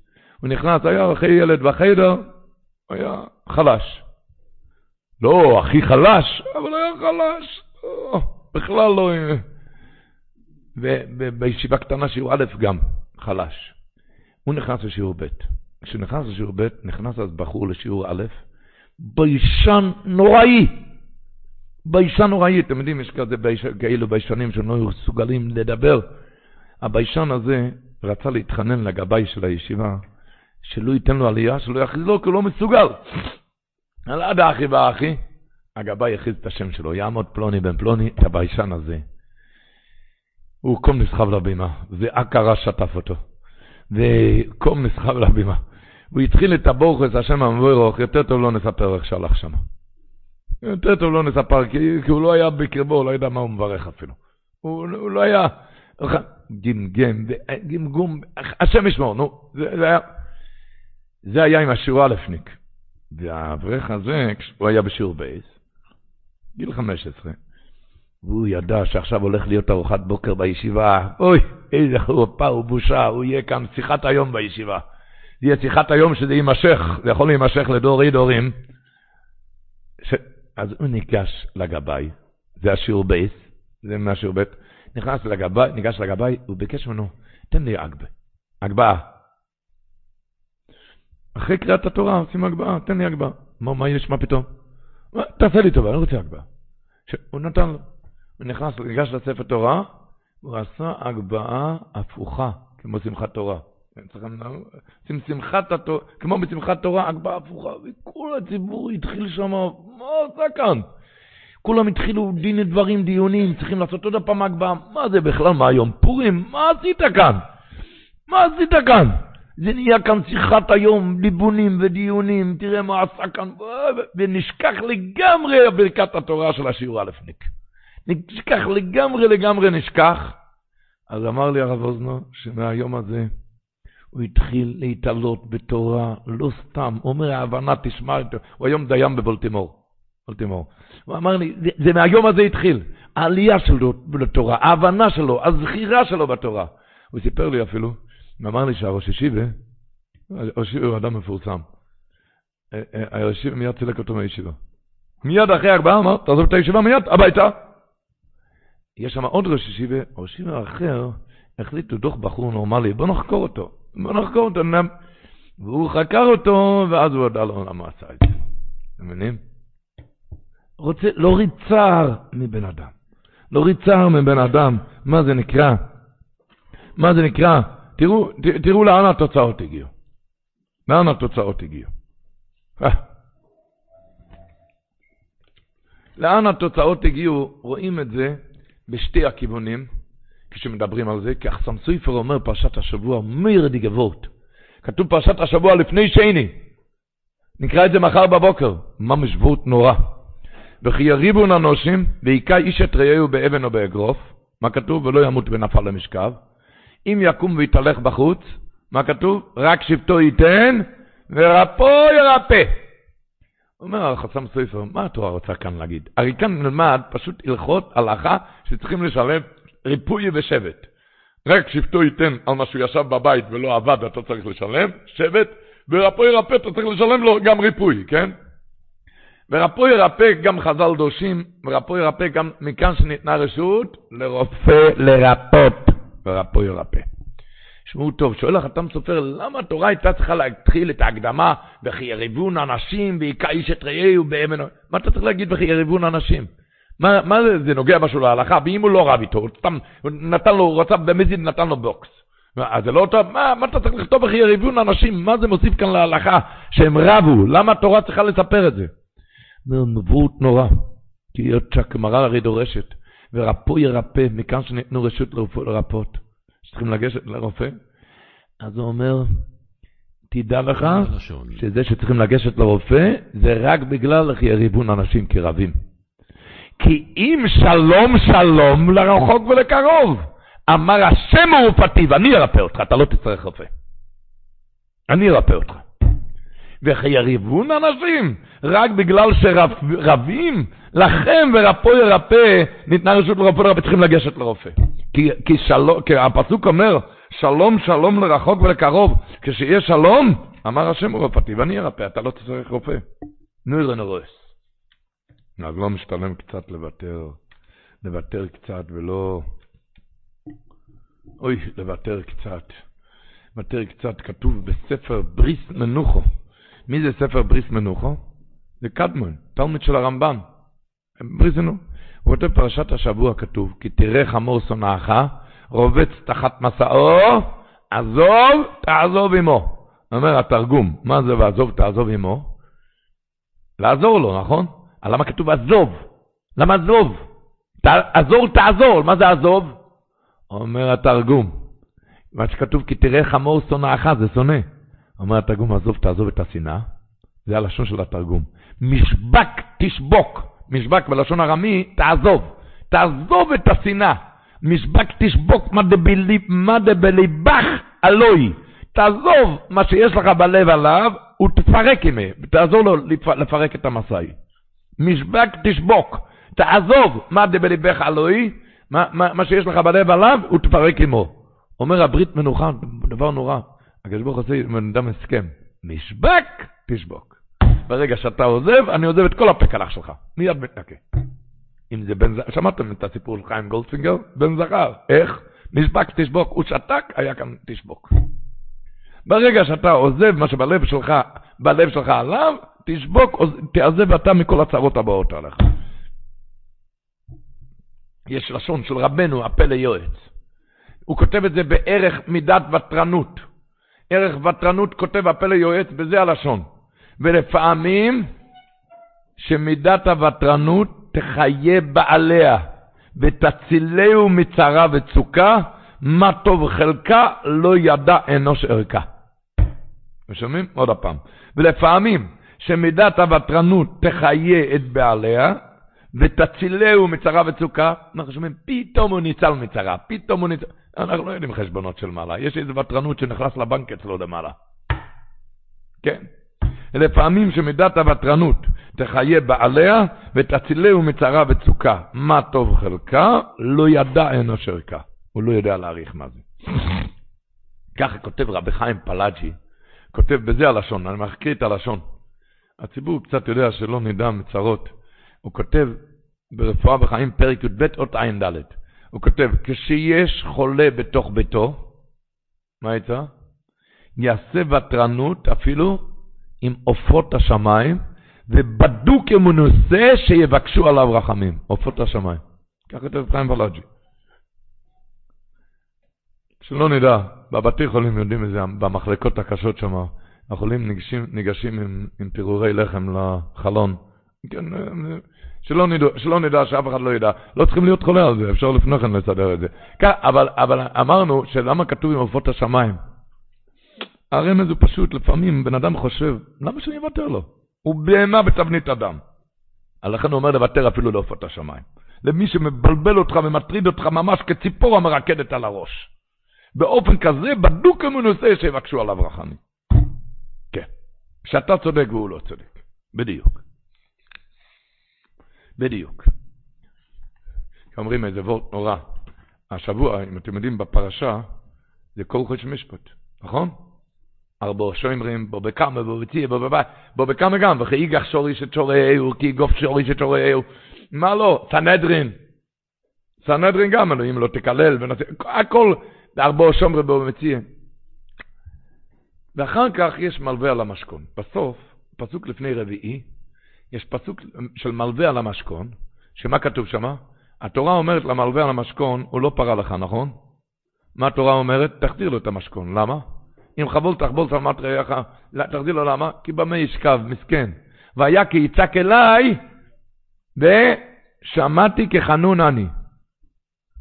C: הוא נכנס, היה אחרי ילד בחדר, היה חלש. לא הכי חלש, אבל היה חלש. או, בכלל לא... ובישיבה קטנה שיעור א' גם חלש. הוא נכנס לשיעור ב'. כשהוא נכנס לשיעור ב', נכנס אז בחור לשיעור א', ביישן נוראי. ביישן נוראי, אתם יודעים, יש כזה בייש, כאלו ביישנים שלא היו מסוגלים לדבר. הביישן הזה רצה להתחנן לגבאי של הישיבה, שלא ייתן לו עלייה, שלא יכריז לו, כי הוא לא מסוגל. על עד האחי והאחי, הגבאי יכריז את השם שלו, יעמוד פלוני בן פלוני, את הביישן הזה. הוא קום נסחב לבימה, ועקרה שטף אותו. וקום נסחב לבימה. הוא התחיל את הבורכס, השם המבורך, יותר טוב לא נספר איך שהלך שם. יותר טוב לא נספר, כי, כי הוא לא היה בקרבו, הוא לא ידע מה הוא מברך אפילו. הוא, הוא לא היה... גמגם, גמגום, השם ישמור, נו, זה, זה היה... זה היה עם השיעור אלפניק. והאברך הזה, הוא היה בשיעור בייס, גיל 15, והוא ידע שעכשיו הולך להיות ארוחת בוקר בישיבה, אוי, איזה חורפה ובושה, הוא יהיה כאן שיחת היום בישיבה. זה יהיה שיחת היום שזה יימשך, זה יכול להימשך לדורי דורים. ש... אז הוא ניגש לגבאי, זה השיעור בייס, זה מהשיעור בית, נכנס לגבאי, ניגש לגבאי, הוא ביקש ממנו, תן לי אגבה, הגבהה. אחרי קריאת התורה עושים הגבהה, תן לי הגבהה. מה, מה יש, מה פתאום? תעשה לי טובה, אני רוצה הגבהה. הוא נתן לו. הוא נכנס, ניגש לספר תורה, הוא עשה הגבהה הפוכה, כמו שמחת תורה. שמחת התורה, כמו בשמחת תורה, הגבהה הפוכה, וכל הציבור התחיל שם, מה עושה כאן? כולם התחילו דין ודברים, דיונים, צריכים לעשות עוד פעם הגבהה, מה זה בכלל, מה היום פורים? מה עשית כאן? מה עשית כאן? זה נהיה כאן שיחת היום, ליבונים ודיונים, תראה מה עשה כאן, ונשכח לגמרי ברכת התורה של השיעור אלפניק. נשכח לגמרי לגמרי נשכח. אז אמר לי הרב אוזנו, שמהיום הזה הוא התחיל להתעלות בתורה, לא סתם, הוא אומר, ההבנה תשמע, הוא היום דיין בבולטימור. בולטימור. הוא אמר לי, זה, זה מהיום הזה התחיל, העלייה שלו לתורה, ההבנה שלו, הזכירה שלו בתורה. הוא סיפר לי אפילו, ואמר לי שהראש ישיבה, ראש ישיבה הוא אדם מפורסם. אה, אה, הראש ישיבה מיד צילק אותו מהישיבה. מיד אחרי ארבעה אמר, תעזוב את הישיבה מיד, הביתה. יש שם עוד ראש ישיבה, ראש ישיבה אחר, החליטו דוח בחור נורמלי, בוא נחקור אותו. בוא נחקור אותו. והוא חקר אותו, ואז הוא הודה לו למה עשה את זה. אתם מבינים? רוצה להוריד צער מבן אדם. להוריד צער מבן אדם. מה זה נקרא? מה זה נקרא? תראו, תראו לאן התוצאות הגיעו. לאן התוצאות הגיעו. אה. לאן התוצאות הגיעו, רואים את זה בשתי הכיוונים, כשמדברים על זה, כי אחסם סופר אומר פרשת השבוע, מיר די גבוט. כתוב פרשת השבוע לפני שני. נקרא את זה מחר בבוקר. ממש וורט נורא. וכי יריבו ננושים, והיכה איש את רעהו באבן או באגרוף. מה כתוב? ולא ימות ונפל למשכב. אם יקום ויתהלך בחוץ, מה כתוב? רק שבטו ייתן, ורפו ירפא. אומר החסם סופר, מה התורה רוצה כאן להגיד? הרי כאן נלמד פשוט הלכות הלכה שצריכים לשלם ריפוי ושבט. רק שבטו ייתן על מה שהוא ישב בבית ולא עבד, אתה צריך לשלם, שבט, ורפו ירפא, אתה צריך לשלם לו גם ריפוי, כן? ורפו ירפא גם חז"ל דורשים, ורפו ירפא גם מכאן שניתנה רשות לרופא לרפות, ורפו ירפא. תשמעו טוב, שואל החתם סופר, למה התורה הייתה צריכה להתחיל את ההקדמה וכי יריבון אנשים והיכה איש את רעהו באבן... מה אתה צריך להגיד וכי יריבון אנשים? מה, מה זה, זה נוגע משהו להלכה? ואם הוא לא רב איתו, הוא סתם נתן לו, הוא רצה במזיד, נתן לו בוקס. אז זה לא טוב, מה, מה אתה צריך לכתוב וכי יריבון אנשים? מה זה מוסיף כאן להלכה? שהם רבו, למה התורה צריכה לספר את זה? אומר, נבואות נורא, כי היות שהגמרא הרי דורשת, ורפו ירפא, מכאן שניתנו רשות לרפות, שצריכים לגשת לרופא, אז הוא אומר, תדע לך שזה שצריכים לגשת לרופא, זה רק בגלל איך יריבון אנשים כרבים. כי אם שלום שלום לרחוק ולקרוב, אמר השם מעופתי ואני ארפא אותך, אתה לא תצטרך רופא. אני ארפא אותך. וכי יריבון אנשים, רק בגלל שרבים, לכם ורפו ירפא, ניתנה רשות לרפא, צריכים לגשת לרופא. כי, כי, שלום, כי הפסוק אומר, שלום שלום לרחוק ולקרוב, כשיש שלום, אמר השם רופאתי, ואני ארפא, אתה לא תצטרך רופא. נו יראה נורס. אז לא משתלם קצת לוותר, לוותר קצת ולא... אוי, לוותר קצת. לוותר קצת, כתוב בספר בריס מנוחו. מי זה ספר בריס מנוחו? זה קדמון, תלמיד של הרמב"ן. בריס מנוחו. הוא כותב פרשת השבוע כתוב, כי תראה חמור שונאך, רובץ תחת מסעו, עזוב, תעזוב עמו. אומר התרגום, מה זה ועזוב, תעזוב עמו? לעזור לו, נכון? למה כתוב עזוב? למה עזוב? עזור, תעזור, מה זה עזוב? אומר התרגום, מה שכתוב, כי תראה חמור שונאך, זה שונא. אומר התרגום, עזוב, תעזוב את השנאה. זה הלשון של התרגום. משבק, תשבוק. משבק בלשון ארמי, תעזוב. תעזוב את השנאה. משבק תשבוק מה דבליבך אלוהי. תעזוב מה שיש לך בלב עליו, ותפרק עמה, תעזור לו לפרק את המסעי. משבק תשבוק, תעזוב מה דבליבך אלוהי, מה, מה, מה שיש לך בלב עליו, ותפרק עמו. אומר הברית מנוחה, דבר נורא. הקדוש ברוך הוא עושה עם אדם הסכם. משבק תשבוק. ברגע שאתה עוזב, אני עוזב את כל הפקלח שלך. מיד מתנקה. אם זה בן זכר, שמעתם את הסיפור של חיים גולדפינגר? בן זכר. איך? נשבק תשבוק. הוא שתק, היה כאן תשבוק. ברגע שאתה עוזב מה שבלב שלך, בלב שלך עליו, תשבוק, תעזב אתה מכל הצרות הבאות עליך. יש לשון של רבנו, הפלא יועץ. הוא כותב את זה בערך מידת ותרנות. ערך ותרנות כותב הפלא יועץ, בזה הלשון. ולפעמים שמידת הוותרנות תחיה בעליה, ותצילהו מצרה וצוקה, מה טוב חלקה, לא ידע אנוש ערכה. ושומעים? עוד הפעם. ולפעמים, שמידת הוותרנות תחיה את בעליה, ותצילהו מצרה וצוקה, אנחנו שומעים, פתאום הוא ניצל מצרה, פתאום הוא ניצל... אנחנו לא יודעים חשבונות של מעלה, יש איזו ותרנות שנכנס לבנק אצלו למעלה. כן. לפעמים שמידת הוותרנות תחיה בעליה ותצילהו מצרה וצוקה. מה טוב חלקה, לא ידע אנוש ערכה. הוא לא יודע להעריך מה זה. ככה כותב רבי חיים פלאג'י, כותב בזה הלשון, אני מקריא את הלשון. הציבור קצת יודע שלא נדע מצרות. הוא כותב ברפואה בחיים פרק י"ב אות ע"ד. הוא כותב, כשיש חולה בתוך ביתו, מה יצא? יעשה ותרנות אפילו עם עופות השמיים, ובדוק אמונוסה שיבקשו עליו רחמים. עופות השמיים. ככה כותב חיים ולאג'י. שלא נדע, בבתי חולים יודעים את זה, במחלקות הקשות שם, החולים ניגשים, ניגשים עם, עם פירורי לחם לחלון. כן, שלא נדע, שלא נדע, שאף אחד לא ידע. לא צריכים להיות חולה על זה, אפשר לפני כן לסדר את זה. כן, אבל, אבל אמרנו שלמה כתוב עם עופות השמיים? הרמז הוא פשוט, לפעמים בן אדם חושב, למה שאני אוותר לו? הוא בהמה בתבנית אדם. לכן הוא אומר לוותר אפילו לעופות השמיים. למי שמבלבל אותך ומטריד אותך ממש כציפור המרקדת על הראש. באופן כזה, בדוק המנוסה שיבקשו עליו רחמים. כן. שאתה צודק והוא לא צודק. בדיוק. בדיוק. אומרים איזה וורט נורא. השבוע, אם אתם יודעים, בפרשה, זה כל חודש משפט, נכון? ארבו שוימרים, בו בקמה, בו בציע, בו בבית, בו בקמה גם, וכי איגח שורי שצ'ורהו, כי גוף שורי שצ'ורהו, מה לא? סנהדרין. סנהדרין גם, אלוהים לא תקלל, ונעשה, הכל, ארבו שומרי בו בציע. ואחר כך יש מלווה על המשכון. בסוף, פסוק לפני רביעי, יש פסוק של מלווה על המשכון, שמה כתוב שם? התורה אומרת למלווה על המשכון, הוא לא פרה לך, נכון? מה התורה אומרת? תחזיר לו את המשכון. למה? אם חבול תחבול שלמת רעך, תחזיר לו למה? כי במה ישכב, מסכן. והיה כי יצעק אליי, ושמעתי כחנון אני.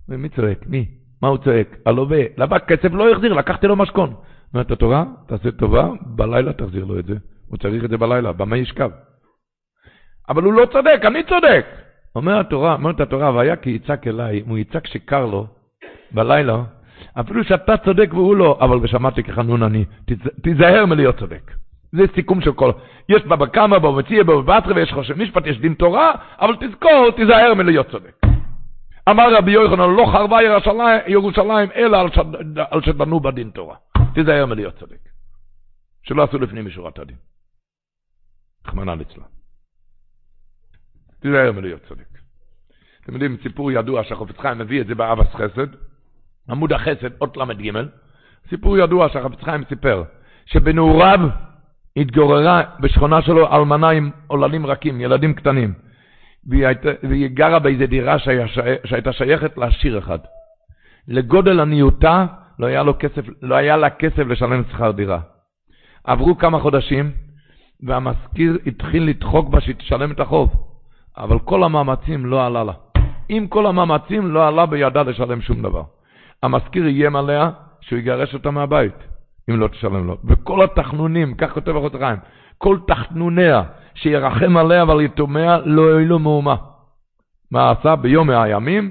C: ומי צועק? מי? מה הוא צועק? הלווה, לבק כסף לא החזיר, לקחתי לו משכון. אומרת התורה, תעשה טובה, בלילה תחזיר לו את זה. הוא צריך את זה בלילה, במה ישכב? אבל הוא לא צודק, אני צודק. אומר התורה, אומרת התורה, והיה כי יצעק אליי, אם הוא יצעק שקר לו בלילה, אפילו שאתה צודק והוא לא, אבל ושמעתי כחנון אני, תיזהר מלהיות צודק. זה סיכום של כל... יש בבא קמא, בבא מציע, בבא בתרא, ויש חושב משפט, יש דין תורה, אבל תזכור, תיזהר מלהיות צודק. אמר רבי יוחנן, לא חרבה ירושלים, אלא על, שדנו בדין תורה. תיזהר מלהיות צודק. שלא עשו לפנים משורת הדין. רחמנא ליצלן. תיזהר מלהיות צודק. אתם יודעים, סיפור ידוע שהחופץ חיים מביא את זה באבס חסד, עמוד החסד, אות ל"ג, סיפור ידוע שהחפץ חיים סיפר, שבנעוריו התגוררה בשכונה שלו אלמנה עם עוללים רכים, ילדים קטנים, והיא, היית, והיא גרה באיזה דירה שהייתה שייכת לעשיר אחד. לגודל עניותה לא היה, כסף, לא היה לה כסף לשלם שכר דירה. עברו כמה חודשים, והמזכיר התחיל לדחוק בה שהיא תשלם את החוב, אבל כל המאמצים לא עלה לה. עם כל המאמצים לא עלה בידה לשלם שום דבר. המזכיר איים עליה שהוא יגרש אותה מהבית, אם לא תשלם לו. וכל התחנונים, כך כותב אחוז חיים, כל תחנוניה, שירחם עליה ועל יתומיה, לא יועילו מאומה. מה עשה? ביום מהימים,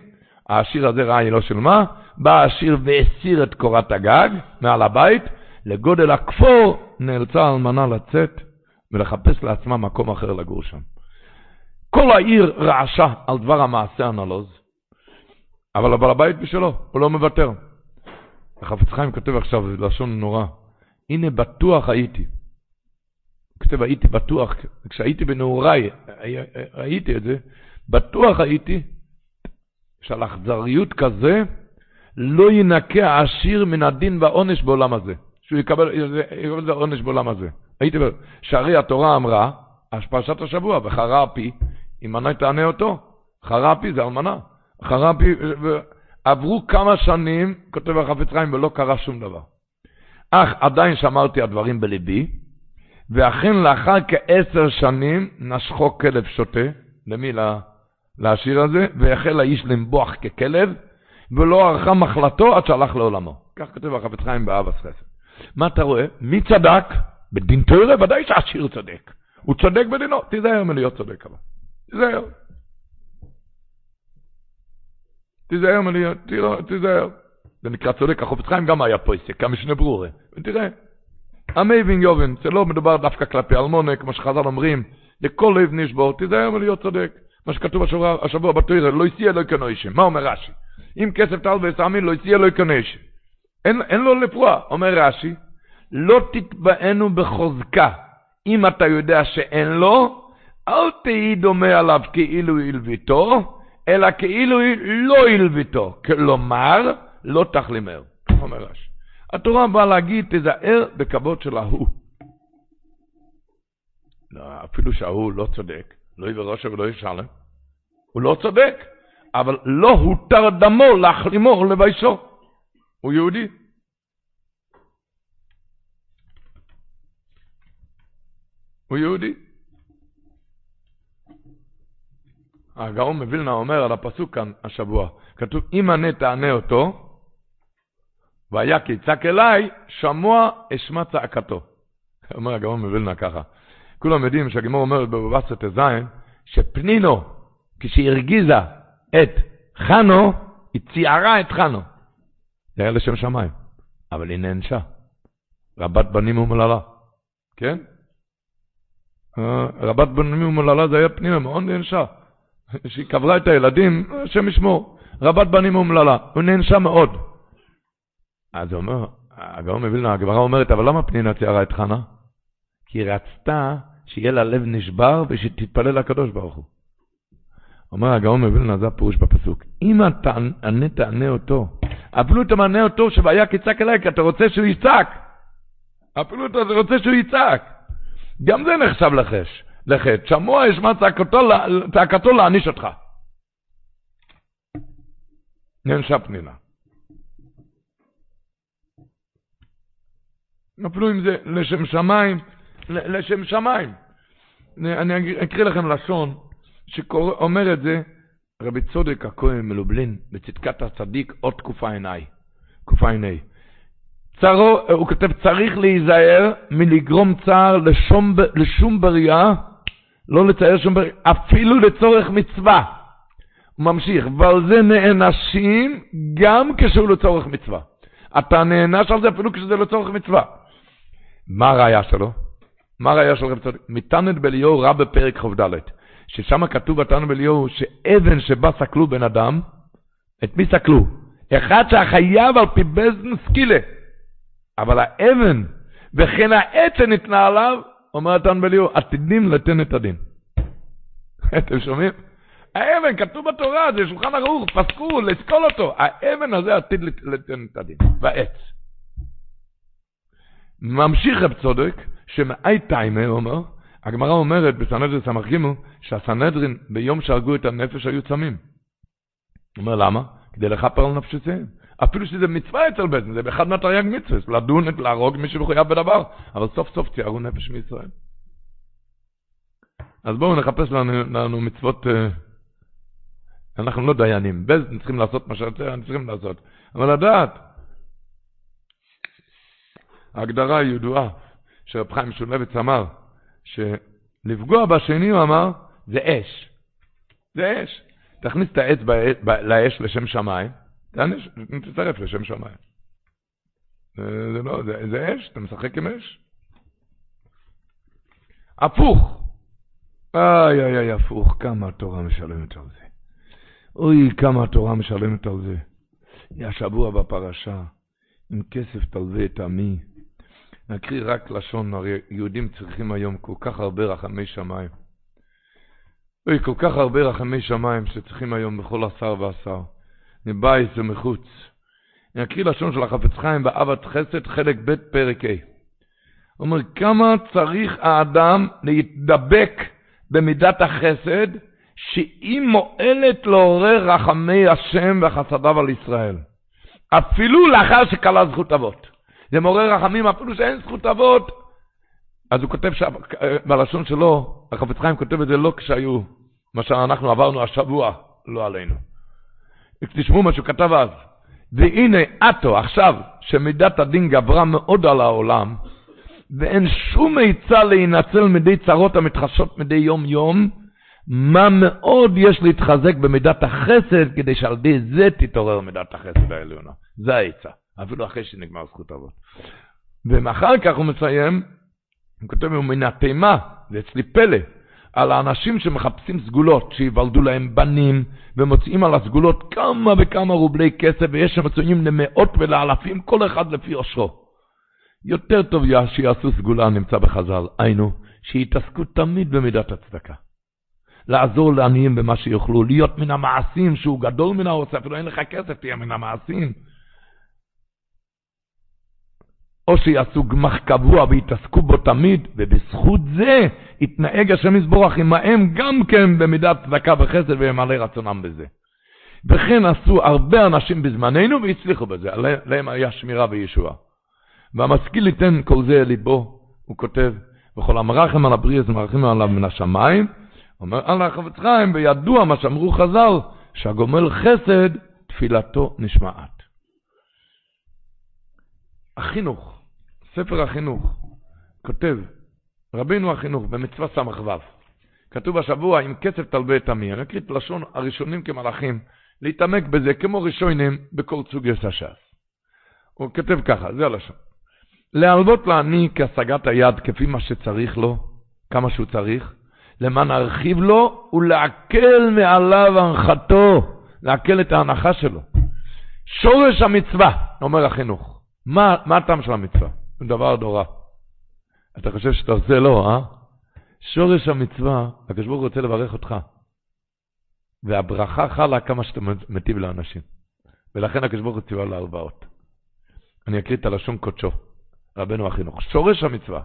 C: העשיר הזה ראה היא לא שילמה, בא העשיר והסיר את קורת הגג מעל הבית, לגודל הכפור נאלצה האלמנה לצאת ולחפש לעצמה מקום אחר לגור שם. כל העיר רעשה על דבר המעשה הנלוז, אבל הבעל הבית בשלו, הוא לא מוותר. החפץ חיים כותב עכשיו, זה לשון נורא, הנה בטוח הייתי. כותב הייתי בטוח, כשהייתי בנעוריי, ראיתי את זה, בטוח הייתי שעל אכזריות כזה לא ינקה העשיר מן הדין והעונש בעולם הזה. שהוא יקבל, יקבל את העונש בעולם הזה. הייתי, שהרי התורה אמרה, פרשת השבוע, וחרה אפי, אם מנה תענה אותו, חרה אפי זה אלמנה. חרפי, עברו כמה שנים, כותב החפץ חיים, ולא קרה שום דבר. אך עדיין שמרתי הדברים בליבי, ואכן לאחר כעשר שנים נשכו כלב שוטה, למי? לשיר הזה, והחל האיש לנבוח ככלב, ולא ערכה מחלתו עד שהלך לעולמו. כך כותב החפץ חיים באבס חסד. מה אתה רואה? מי צדק? בדין תורה ודאי שהשיר צודק. הוא צודק בדינו, תיזהר מלהיות צודק אבל. תיזהר. תיזהר מלהיות, תיזהר. זה נקרא צודק, החופץ חיים גם היה פויסק, כמשנה ברורה. ותראה, המייבין יובן, זה לא מדובר דווקא כלפי אלמונה, כמו שחז"ל אומרים, לכל לב נשבור, תיזהר מלהיות צודק. מה שכתוב השבוע, השבוע בתוירה, לא יסיע לא יקנוישם. מה אומר רש"י? אם כסף טל וסמין, לא יסיע לא יקנוישם. אין, אין לו לפרוע, אומר רש"י, לא תתבענו בחוזקה. אם אתה יודע שאין לו, אל תהי דומה עליו כאילו הלוויתו, אלא כאילו לא הלוויתו, כלומר, לא תחלימר, אומר רש"י. התורה באה להגיד, תזהר בכבוד של ההוא. לא, אפילו שההוא לא צודק, לא יבראשה ולא ישלם, הוא לא צודק, אבל לא הותר דמו להחלימו או לבייסו. הוא יהודי. הוא יהודי. הגאון מווילנה אומר על הפסוק כאן השבוע, כתוב, אם ענה תענה אותו, והיה כי יצעק אליי, שמוע אשמע צעקתו. אומר הגאון מווילנה ככה. כולם יודעים שהגמור אומרת בבבסה ט"ז, שפנינו, כשהיא הרגיזה את חנו, היא ציערה את חנו. זה היה לשם שמיים, אבל היא נענשה. רבת בנים ומללה, כן? אה, רבת בנים ומללה זה היה פנימה, מאוד נענשה. שהיא קברה את הילדים, השם ישמור, רבת בנים אומללה, הוא נענשה מאוד. אז הוא אומר, הגאון מווילנה, הגברה אומרת, אבל למה פנינה ציירה את חנה? כי היא רצתה שיהיה לה לב נשבר ושתתפלל לקדוש ברוך הוא. אומר הגאון מווילנה, זה הפירוש בפסוק, אם אתה ענה תענה אותו, אפילו אתה מענה אותו שהיה כצעק אליי, כי אתה רוצה שהוא יצעק. אפילו אתה רוצה שהוא יצעק. גם זה נחשב לחש. לחטא. שמוע ישמע צעקתו להעניש אותך. נענשה פנינה. אפילו אם זה לשם שמיים, לשם שמיים. אני אקריא לכם לשון שאומר את זה רבי צודק הכהן מלובלין בצדקת הצדיק עוד תקופה עיניי, תקופה עיני. צרו, הוא כותב צריך להיזהר מלגרום צער לשום, לשום בריאה, לא לצייר שום בריאה, אפילו לצורך מצווה. הוא ממשיך, ועל זה נענשים גם כשהוא לצורך מצווה. אתה נענש על זה אפילו כשזה לצורך מצווה. מה הראייה שלו? מה הראייה של רב צודק? מתנת בליאור רב בפרק כ"ד, ששם כתוב בתנא בליאור שאבן שבה סקלו בן אדם, את מי סקלו? אחד שהחייב על פי בזן סקילה. אבל האבן וכן העץ שניתנה עליו, אומר התנא בליאור, עתידים לתן את הדין. אתם שומעים? האבן, כתוב בתורה, זה שולחן ערוך, פסקו, לסקול אותו. האבן הזה עתיד לתן את הדין, והעץ. ממשיך רב צודק, שמאי טיימה, אומר, הגמרא אומרת בסנהדרין ס"ג, שהסנהדרין ביום שהרגו את הנפש היו צמים. אומר, למה? כדי לכפר על נפשותיהם. אפילו שזה מצווה אצל בית זה באחד מהתרי"ג מצווה, לדון, להרוג מי שמחויב בדבר, אבל סוף סוף ציירו נפש מישראל. אז בואו נחפש לנו, לנו מצוות, אה, אנחנו לא דיינים, בז צריכים לעשות מה שאתם צריכים לעשות, אבל לדעת, ההגדרה הידועה שרב חיים שולבץ אמר, שלפגוע בשני, הוא אמר, זה אש. זה אש. תכניס את העץ לאש לשם שמיים, תצטרף לשם שמיים. זה לא, זה, זה אש, אתה משחק עם אש. הפוך. איי איי איי, הפוך, כמה התורה משלמת על זה. אוי, כמה התורה משלמת על זה. השבוע בפרשה, עם כסף תלווה את עמי. נקריא רק לשון, הרי יהודים צריכים היום כל כך הרבה רחמי שמיים. אוי, כל כך הרבה רחמי שמיים שצריכים היום בכל עשר ועשר, מבית ומחוץ. נקריא לשון של החפץ חיים באהבת חסד, חלק ב' פרק ה'. אומר, כמה צריך האדם להתדבק במידת החסד, שהיא מועלת לעורר רחמי השם וחסדיו על ישראל. אפילו לאחר שכלה זכות אבות. זה מעורר רחמים אפילו שאין זכות אבות. אז הוא כותב שם, בלשון שלו, החפץ חיים כותב את זה לא כשהיו, מה שאנחנו עברנו השבוע, לא עלינו. תשמעו מה שהוא כתב אז. והנה עתו, עכשיו, שמידת הדין גברה מאוד על העולם, ואין שום עצה להינצל מדי צרות המתחשות מדי יום-יום, מה מאוד יש להתחזק במידת החסד, כדי שעל ידי זה תתעורר מידת החסד העליונה. זה העצה. אפילו אחרי שנגמר זכות אבות. ואחר כך הוא מסיים, הוא כותב, הוא מן התימה, ואצלי פלא, על האנשים שמחפשים סגולות, שיוולדו להם בנים, ומוצאים על הסגולות כמה וכמה רובלי כסף, ויש שם מצויים למאות ולאלפים, כל אחד לפי עושרו. יותר טוב שיעשו סגולה, נמצא בחז"ל, היינו, שיתעסקו תמיד במידת הצדקה. לעזור לעניים במה שיוכלו, להיות מן המעשים שהוא גדול מן העושה, אפילו אין לך כסף, תהיה מן המעשים. או שיעשו גמח קבוע ויתעסקו בו תמיד, ובזכות זה יתנהג השם יזבורך עמהם גם כן במידת צדקה וחסד וימלא רצונם בזה. וכן עשו הרבה אנשים בזמננו והצליחו בזה, עליהם היה שמירה וישועה. והמשכיל ייתן כל זה ליבו, הוא כותב, וכל המרחם על הבריאה זה מרחם עליו מן השמיים, אומר על החפץ חיים, וידוע מה שאמרו חז"ל, שהגומל חסד, תפילתו נשמעת. החינוך ספר החינוך, כותב, רבינו החינוך, במצווה ס"ו, כתוב השבוע, עם כסף תלווה את עמי. אני אקריא את לשון הראשונים כמלאכים, להתעמק בזה כמו ראשונים בכל סוגי הש"ס. הוא כותב ככה, זה הלשון. להלוות לעני כהשגת היד כפי מה שצריך לו, כמה שהוא צריך, למען להרחיב לו ולהקל מעליו הנחתו, להקל את ההנחה שלו. שורש המצווה, אומר החינוך. מה, מה הטעם של המצווה? זה דבר נורא. אתה חושב שאתה עושה לא, אה? שורש המצווה, הקדוש ברוך הוא רוצה לברך אותך. והברכה חלה כמה שאתה מטיב לאנשים. ולכן הקדוש ברוך הוא ציווה להלוואות. אני אקריא את הלשון קודשו, רבנו החינוך. שורש המצווה,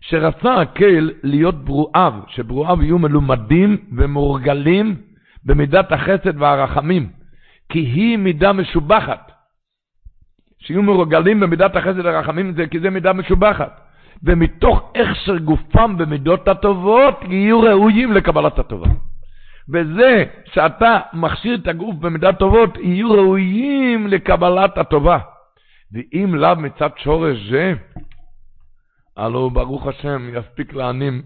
C: שרצה הקהל להיות ברואיו, שברואיו יהיו מלומדים ומורגלים במידת החסד והרחמים, כי היא מידה משובחת, שיהיו מרוגלים במידת החסד הרחמים, זה, כי זה מידה משובחת. ומתוך הכשר גופם במידות הטובות, יהיו ראויים לקבלת הטובה. וזה שאתה מכשיר את הגוף במידת טובות, יהיו ראויים לקבלת הטובה. ואם לאו מצד שורש זה, הלא ברוך השם יספיק לענים,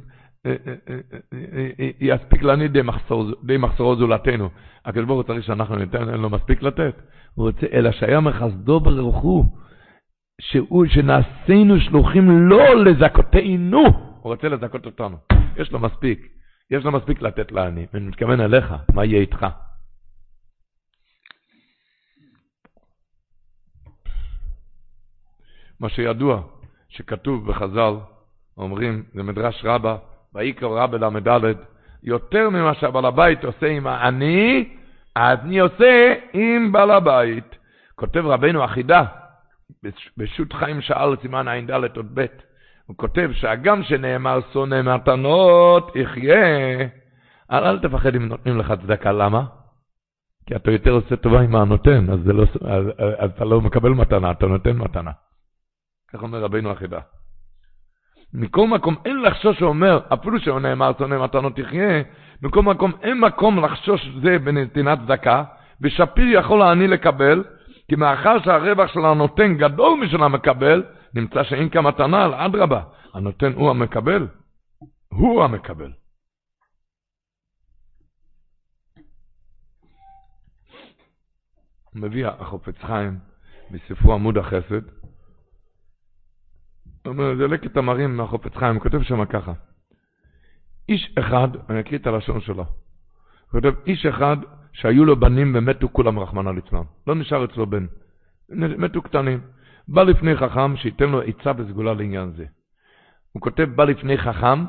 C: יספיק לעני די, מחסור, די מחסורו זולתנו. הקדוש ברוך הוא צריך שאנחנו ניתן, אין לו מספיק לתת. הוא רוצה, אלא שהיה מחסדו ברוך הוא, שהוא, שנעשינו שלוחים לא לזכותנו, הוא רוצה לזכות אותנו. יש לו מספיק. יש לו מספיק לתת לעני. אני מתכוון אליך, מה יהיה איתך? מה שידוע, שכתוב בחז"ל, אומרים, זה מדרש רבה, ויקרא רבה ל"ד, יותר ממה שהבעל הבית עושה עם העני, אני עושה עם בעל הבית. כותב רבנו אחידה, בשו"ת חיים שאל סימן ע"ד עוד ב', הוא כותב שהגם שנאמר שונא מתנות, יחיה. אל, אל תפחד אם נותנים לך צדקה, למה? כי אתה יותר עושה טובה עם הנותן, אז, לא, אז, אז אתה לא מקבל מתנה, אתה נותן מתנה. כך אומר רבינו החידה. מכל מקום אין לחשוש, הוא אומר, אפילו שהוא נאמר שונא מתנות יחיה, מכל מקום אין מקום לחשוש זה בנתינת צדקה, ושפיר יכול העני לקבל, כי מאחר שהרווח של הנותן גדול משל המקבל, נמצא שאין כמתנה, אדרבה, הנותן הוא המקבל. הוא המקבל. מביא החופץ חיים בספרו עמוד החסד. אומר, זה לקט המרים מהחופץ חיים, הוא כותב שם ככה. איש אחד, אני אקריא את הלשון שלו, הוא כותב, איש אחד שהיו לו בנים ומתו כולם רחמנא ליצלן. לא נשאר אצלו בן. מתו קטנים. בא לפני חכם שייתן לו עצה וסגולה לעניין זה. הוא כותב בא לפני חכם,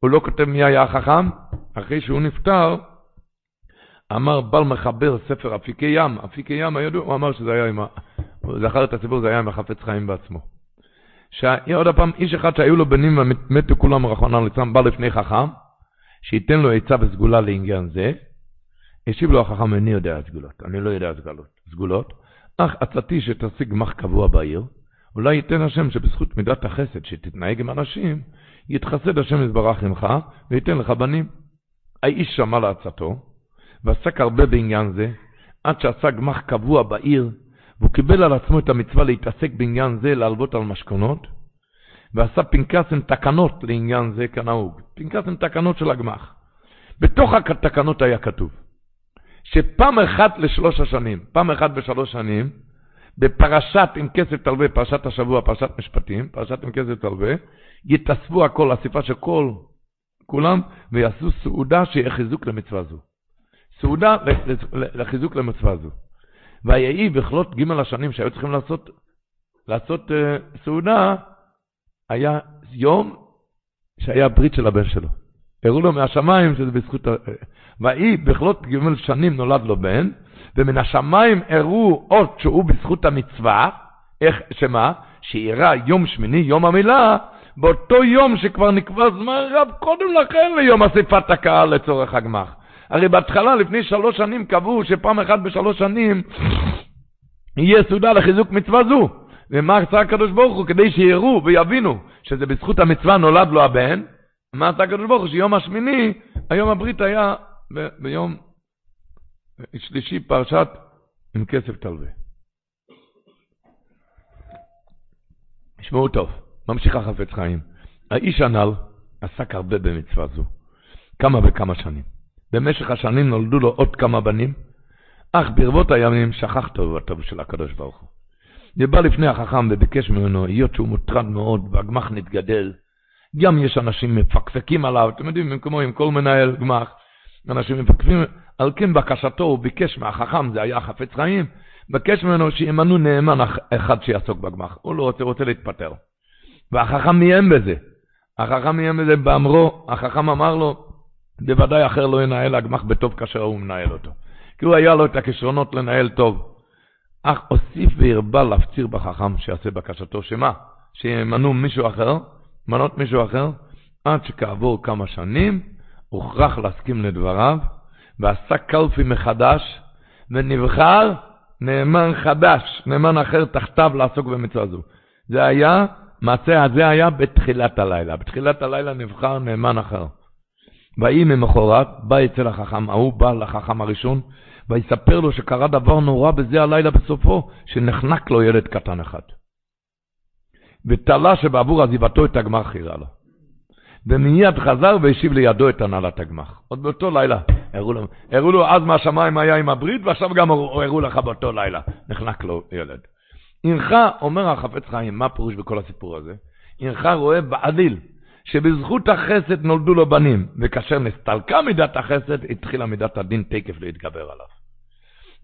C: הוא לא כותב מי היה החכם, אחרי שהוא נפטר, אמר בל מחבר ספר אפיקי ים, אפיקי ים הידוע, הוא אמר שזה היה עם, זכר את הסיפור, זה היה עם החפץ חיים בעצמו. שעוד פעם, איש אחד שהיו לו בנים ומתו כולם רחמנא ליצלן, בא לפני חכם, שייתן לו עצה וסגולה לעניין זה, השיב לו החכם, אני יודע סגולות, אני לא יודע סגולות. סגולות. אך עצתי שתשיג גמח קבוע בעיר, אולי ייתן השם שבזכות מידת החסד שתתנהג עם אנשים, יתחסד השם יתברך עמך וייתן לך בנים. האיש שמע לעצתו, ועסק הרבה בעניין זה, עד שעשה גמח קבוע בעיר, והוא קיבל על עצמו את המצווה להתעסק בעניין זה, להלוות על משכונות, ועשה פנקס עם תקנות לעניין זה כנהוג. פנקס עם תקנות של הגמח. בתוך התקנות היה כתוב, שפעם אחת לשלוש השנים, פעם אחת בשלוש שנים, בפרשת עם כסף תלווה, פרשת השבוע, פרשת משפטים, פרשת עם כסף תלווה, יתאספו הכל, אסיפה של כל, כולם, ויעשו סעודה שיהיה חיזוק למצווה זו. סעודה לחיזוק למצווה זו. ויהי בכלות ג' השנים שהיו צריכים לעשות, לעשות uh, סעודה, היה יום שהיה ברית של הבן שלו. הראו לו מהשמיים שזה בזכות... ויהי בכלות ג' שנים נולד לו בן, ומן השמיים הראו עוד שהוא בזכות המצווה, איך, שמה? שאירע יום שמיני, יום המילה, באותו יום שכבר נקבע זמן רב קודם לכן ליום אספת הקהל לצורך הגמח. הרי בהתחלה, לפני שלוש שנים, קבעו שפעם אחת בשלוש שנים יהיה סעודה לחיזוק מצווה זו. ומה עשה הקדוש ברוך הוא? כדי שיראו ויבינו שזה בזכות המצווה נולד לו הבן, מה עשה הקדוש ברוך הוא? שיום השמיני, היום הברית היה ב- ביום שלישי פרשת עם כסף תלווה. תשמעו טוב, ממשיך החפץ חיים. האיש הנ"ל עסק הרבה במצווה זו, כמה וכמה שנים. במשך השנים נולדו לו עוד כמה בנים, אך ברבות הימים שכח טובתו של הקדוש ברוך הוא. ובא לפני החכם וביקש ממנו, היות שהוא מוטרד מאוד והגמח נתגדל, גם יש אנשים מפקפקים עליו, אתם יודעים, כמו עם כל מנהל גמח, אנשים מפקפקים, על כן בקשתו הוא ביקש מהחכם, זה היה חפץ חיים, ביקש ממנו שימנו נאמן אחד שיעסוק בגמח, הוא לא רוצה, רוצה להתפטר. והחכם מיים בזה, החכם מיים בזה באמרו, החכם אמר לו, בוודאי אחר לא ינהל הגמח בטוב כאשר הוא מנהל אותו. כי הוא היה לו את הכישרונות לנהל טוב. אך הוסיף והרבה להפציר בחכם שיעשה בקשתו, שמה? שימנו מישהו אחר, מנות מישהו אחר, עד שכעבור כמה שנים הוכרח להסכים לדבריו, ועשה קלפי מחדש, ונבחר נאמן חדש, נאמן אחר תחתיו לעסוק במצווה זו. זה היה, מעשה הזה היה בתחילת הלילה. בתחילת הלילה נבחר נאמן אחר. ויהי ממחרת, בא אצל החכם, ההוא בא לחכם הראשון, ויספר לו שקרה דבר נורא בזה הלילה בסופו, שנחנק לו ילד קטן אחד. ותלה שבעבור עזיבתו את הגמר חירה לו. ומיד חזר והשיב לידו את הנהלת הגמח. עוד באותו לילה הראו לו, הראו לו אז מהשמיים היה עם הברית, ועכשיו גם הראו לך באותו לילה. נחנק לו ילד. הנך, אומר החפץ חיים, מה פירוש בכל הסיפור הזה? הנך רואה בעליל, שבזכות החסד נולדו לו בנים, וכאשר נסתלקה מידת החסד, התחילה מידת הדין תקף להתגבר עליו.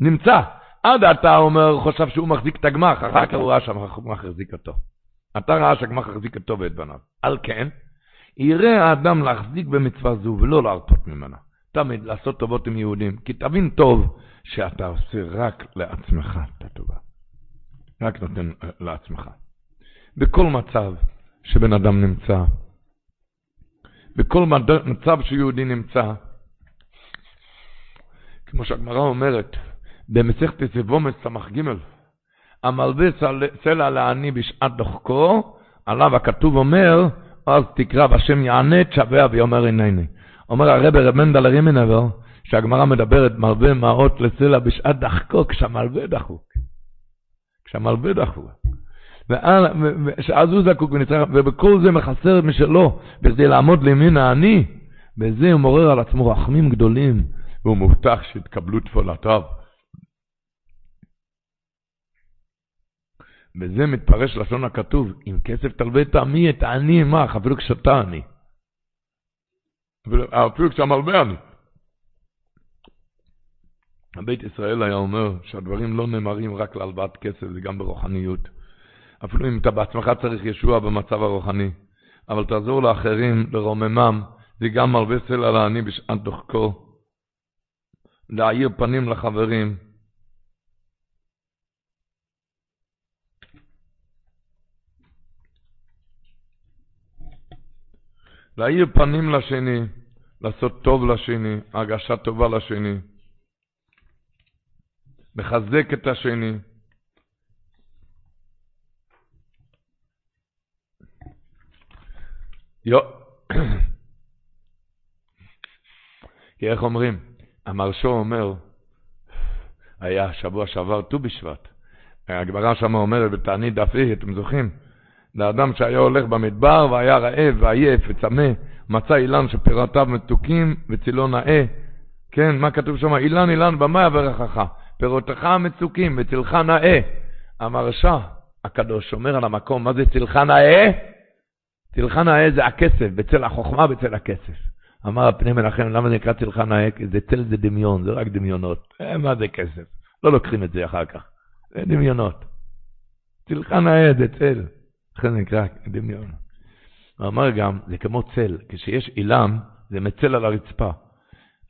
C: נמצא, עד עתה אומר, חושב שהוא מחזיק את הגמח, אחר כך הוא ראה שהגמח החזיק אותו. אתה ראה שהגמח החזיק אותו ואת בניו. על כן, יראה האדם להחזיק במצווה זו ולא להרפות ממנה. תמיד לעשות טובות עם יהודים, כי תבין טוב שאתה עושה רק לעצמך את הטובה. רק נותן אה, לעצמך. בכל מצב שבן אדם נמצא, בכל מצב שיהודי נמצא, כמו שהגמרא אומרת, במסכת סבומס ס"ג, המלווה סלע לעני בשעת דוחקו, עליו הכתוב אומר, אז תקרא והשם יענה תשבע ויאמר הנני. אומר הרב רב מנדל רימנבר, שהגמרא מדברת מלווה מעות לסלע בשעת דחקו, כשהמלווה דחוק. כשהמלווה דחוק. ואז הוא זקוק ונצטרך, ובכל זה מחסר משלו, בכדי לעמוד לימין העני, בזה הוא מעורר על עצמו רחמים גדולים, והוא מובטח שיתקבלו תפולתיו. בזה מתפרש לשון הכתוב, אם כסף תלווה את עמי, את העני עמך, אפילו כשאתה עני. אפילו כשהמלווה עני. הבית ישראל היה אומר שהדברים לא נאמרים רק להלוואת כסף, זה גם ברוחניות. אפילו אם אתה בעצמך צריך ישוע במצב הרוחני, אבל תעזור לאחרים, לרוממם, זה גם מלווה סלע לעני בשעת דוחקו. להאיר פנים לחברים, להאיר פנים לשני, לעשות טוב לשני, הרגשה טובה לשני, לחזק את השני. יו. כי איך אומרים? המרשו אומר, היה שבוע שעבר ט"ו בשבט. הגברה שם אומרת בתענית דף אי, אתם זוכרים? לאדם שהיה הולך במדבר והיה רעב ועייף וצמא, מצא אילן שפירותיו מתוקים וצילו נאה. כן, מה כתוב שם? אילן אילן במה יברכך? פירותיך מצוקים וצילך נאה. המרשע הקדוש שומר על המקום, מה זה צילך נאה? צילך נאה זה הכסף, בצל החוכמה בצל הכסף. אמר הפני מנחם, למה זה נקרא נאה? כי זה צל זה דמיון, זה רק דמיונות. אה, מה זה כסף? לא לוקחים את זה אחר כך. זה דמיונות. צילך נאה זה צל. לכן זה נקרא דמיון. הוא אמר גם, זה כמו צל, כשיש אילן, זה מצל על הרצפה.